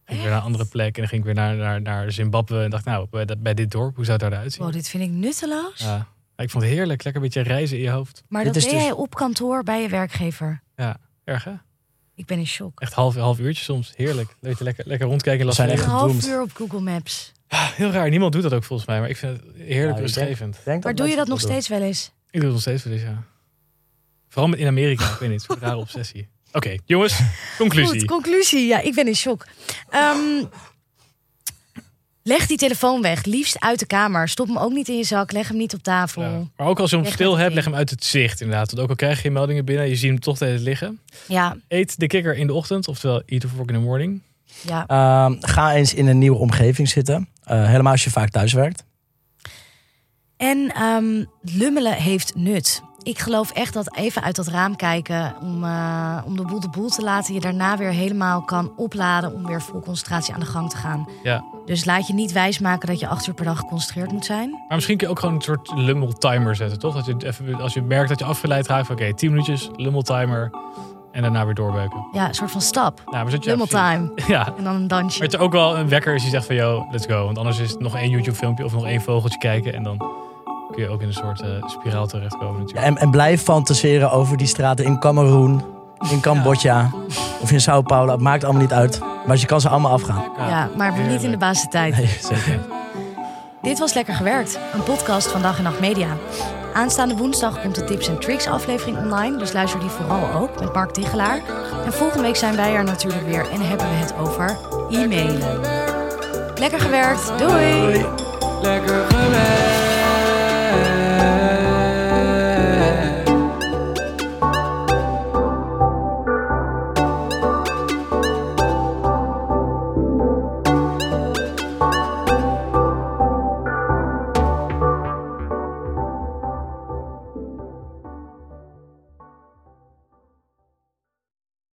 ging ik weer naar een andere plek. En dan ging ik weer naar, naar, naar Zimbabwe. En dacht, nou, bij, dit dorp, hoe zou het daaruit zien? Wow, dit vind ik nutteloos. Ja. Ik vond het heerlijk. Lekker een beetje reizen in je hoofd. Maar Dit dat is deed dus- jij op kantoor bij je werkgever. Erg, hè? Ik ben in shock. Echt half, half uurtje soms. Heerlijk. Lekker, lekker, lekker rondkijken We zijn echt Een half uur op Google Maps. Heel raar. Niemand doet dat ook volgens mij. Maar ik vind het heerlijk Ja, denk- rustgevend. Denk Maar doe je dat nog doen. steeds wel eens? Ik doe het nog steeds wel eens, ja. Vooral met- in Amerika. ik weet niet. Een rare obsessie. Oké, jongens. Conclusie. Goed, conclusie. Ja, ik ben in shock. Ehm, leg die telefoon weg. Liefst uit de kamer. Stop hem ook niet in je zak. Leg hem niet op tafel. Ja. Maar ook als je hem stil hebt, leg hem uit het zicht inderdaad. Want ook al krijg je geen meldingen binnen, je ziet hem toch steeds liggen. Ja, Eet de kikker in de ochtend, oftewel eat the fork in the morning. ja. Ehm, ga eens in een nieuwe omgeving zitten. Eh, helemaal als je vaak thuis werkt. En ehm, lummelen heeft nut. Ik geloof echt dat even uit dat raam kijken om, eh, om de boel de boel te laten, je daarna weer helemaal kan opladen om weer vol concentratie aan de gang te gaan. Ja. Dus laat je niet wijsmaken dat je acht uur per dag geconcentreerd moet zijn. Maar misschien kun je ook gewoon een soort lummel timer zetten, toch? Dat je even, als je merkt dat je afgeleid raakt, oké, 10 minuutjes, lummel timer. En daarna weer doorbeuken. Ja, een soort van stap. Nou, maar Lummel time. Ja, En dan een dansje. maar het is ook wel een wekker als je zegt van, yo, let's go. Want anders is het nog één YouTube filmpje of nog één vogeltje kijken. En dan kun je ook in een soort eh, spiraal terechtkomen natuurlijk. En, en blijf fantaseren over die straten in Cameroen, in Cambodja of in Sao Paulo. Het maakt allemaal niet uit. Maar je kan ze allemaal afgaan. Ja, maar niet in de basistijd. Nee, zeker. Dit was Lekker Gewerkt, een podcast van Dag en Nacht Media. Aanstaande woensdag komt de Tips en Tricks aflevering online, dus luister die vooral ook met Mark Tichelaar. En volgende week zijn wij er natuurlijk weer en hebben we het over e-mailen. Lekker gewerkt, doei! Lekker gewerkt.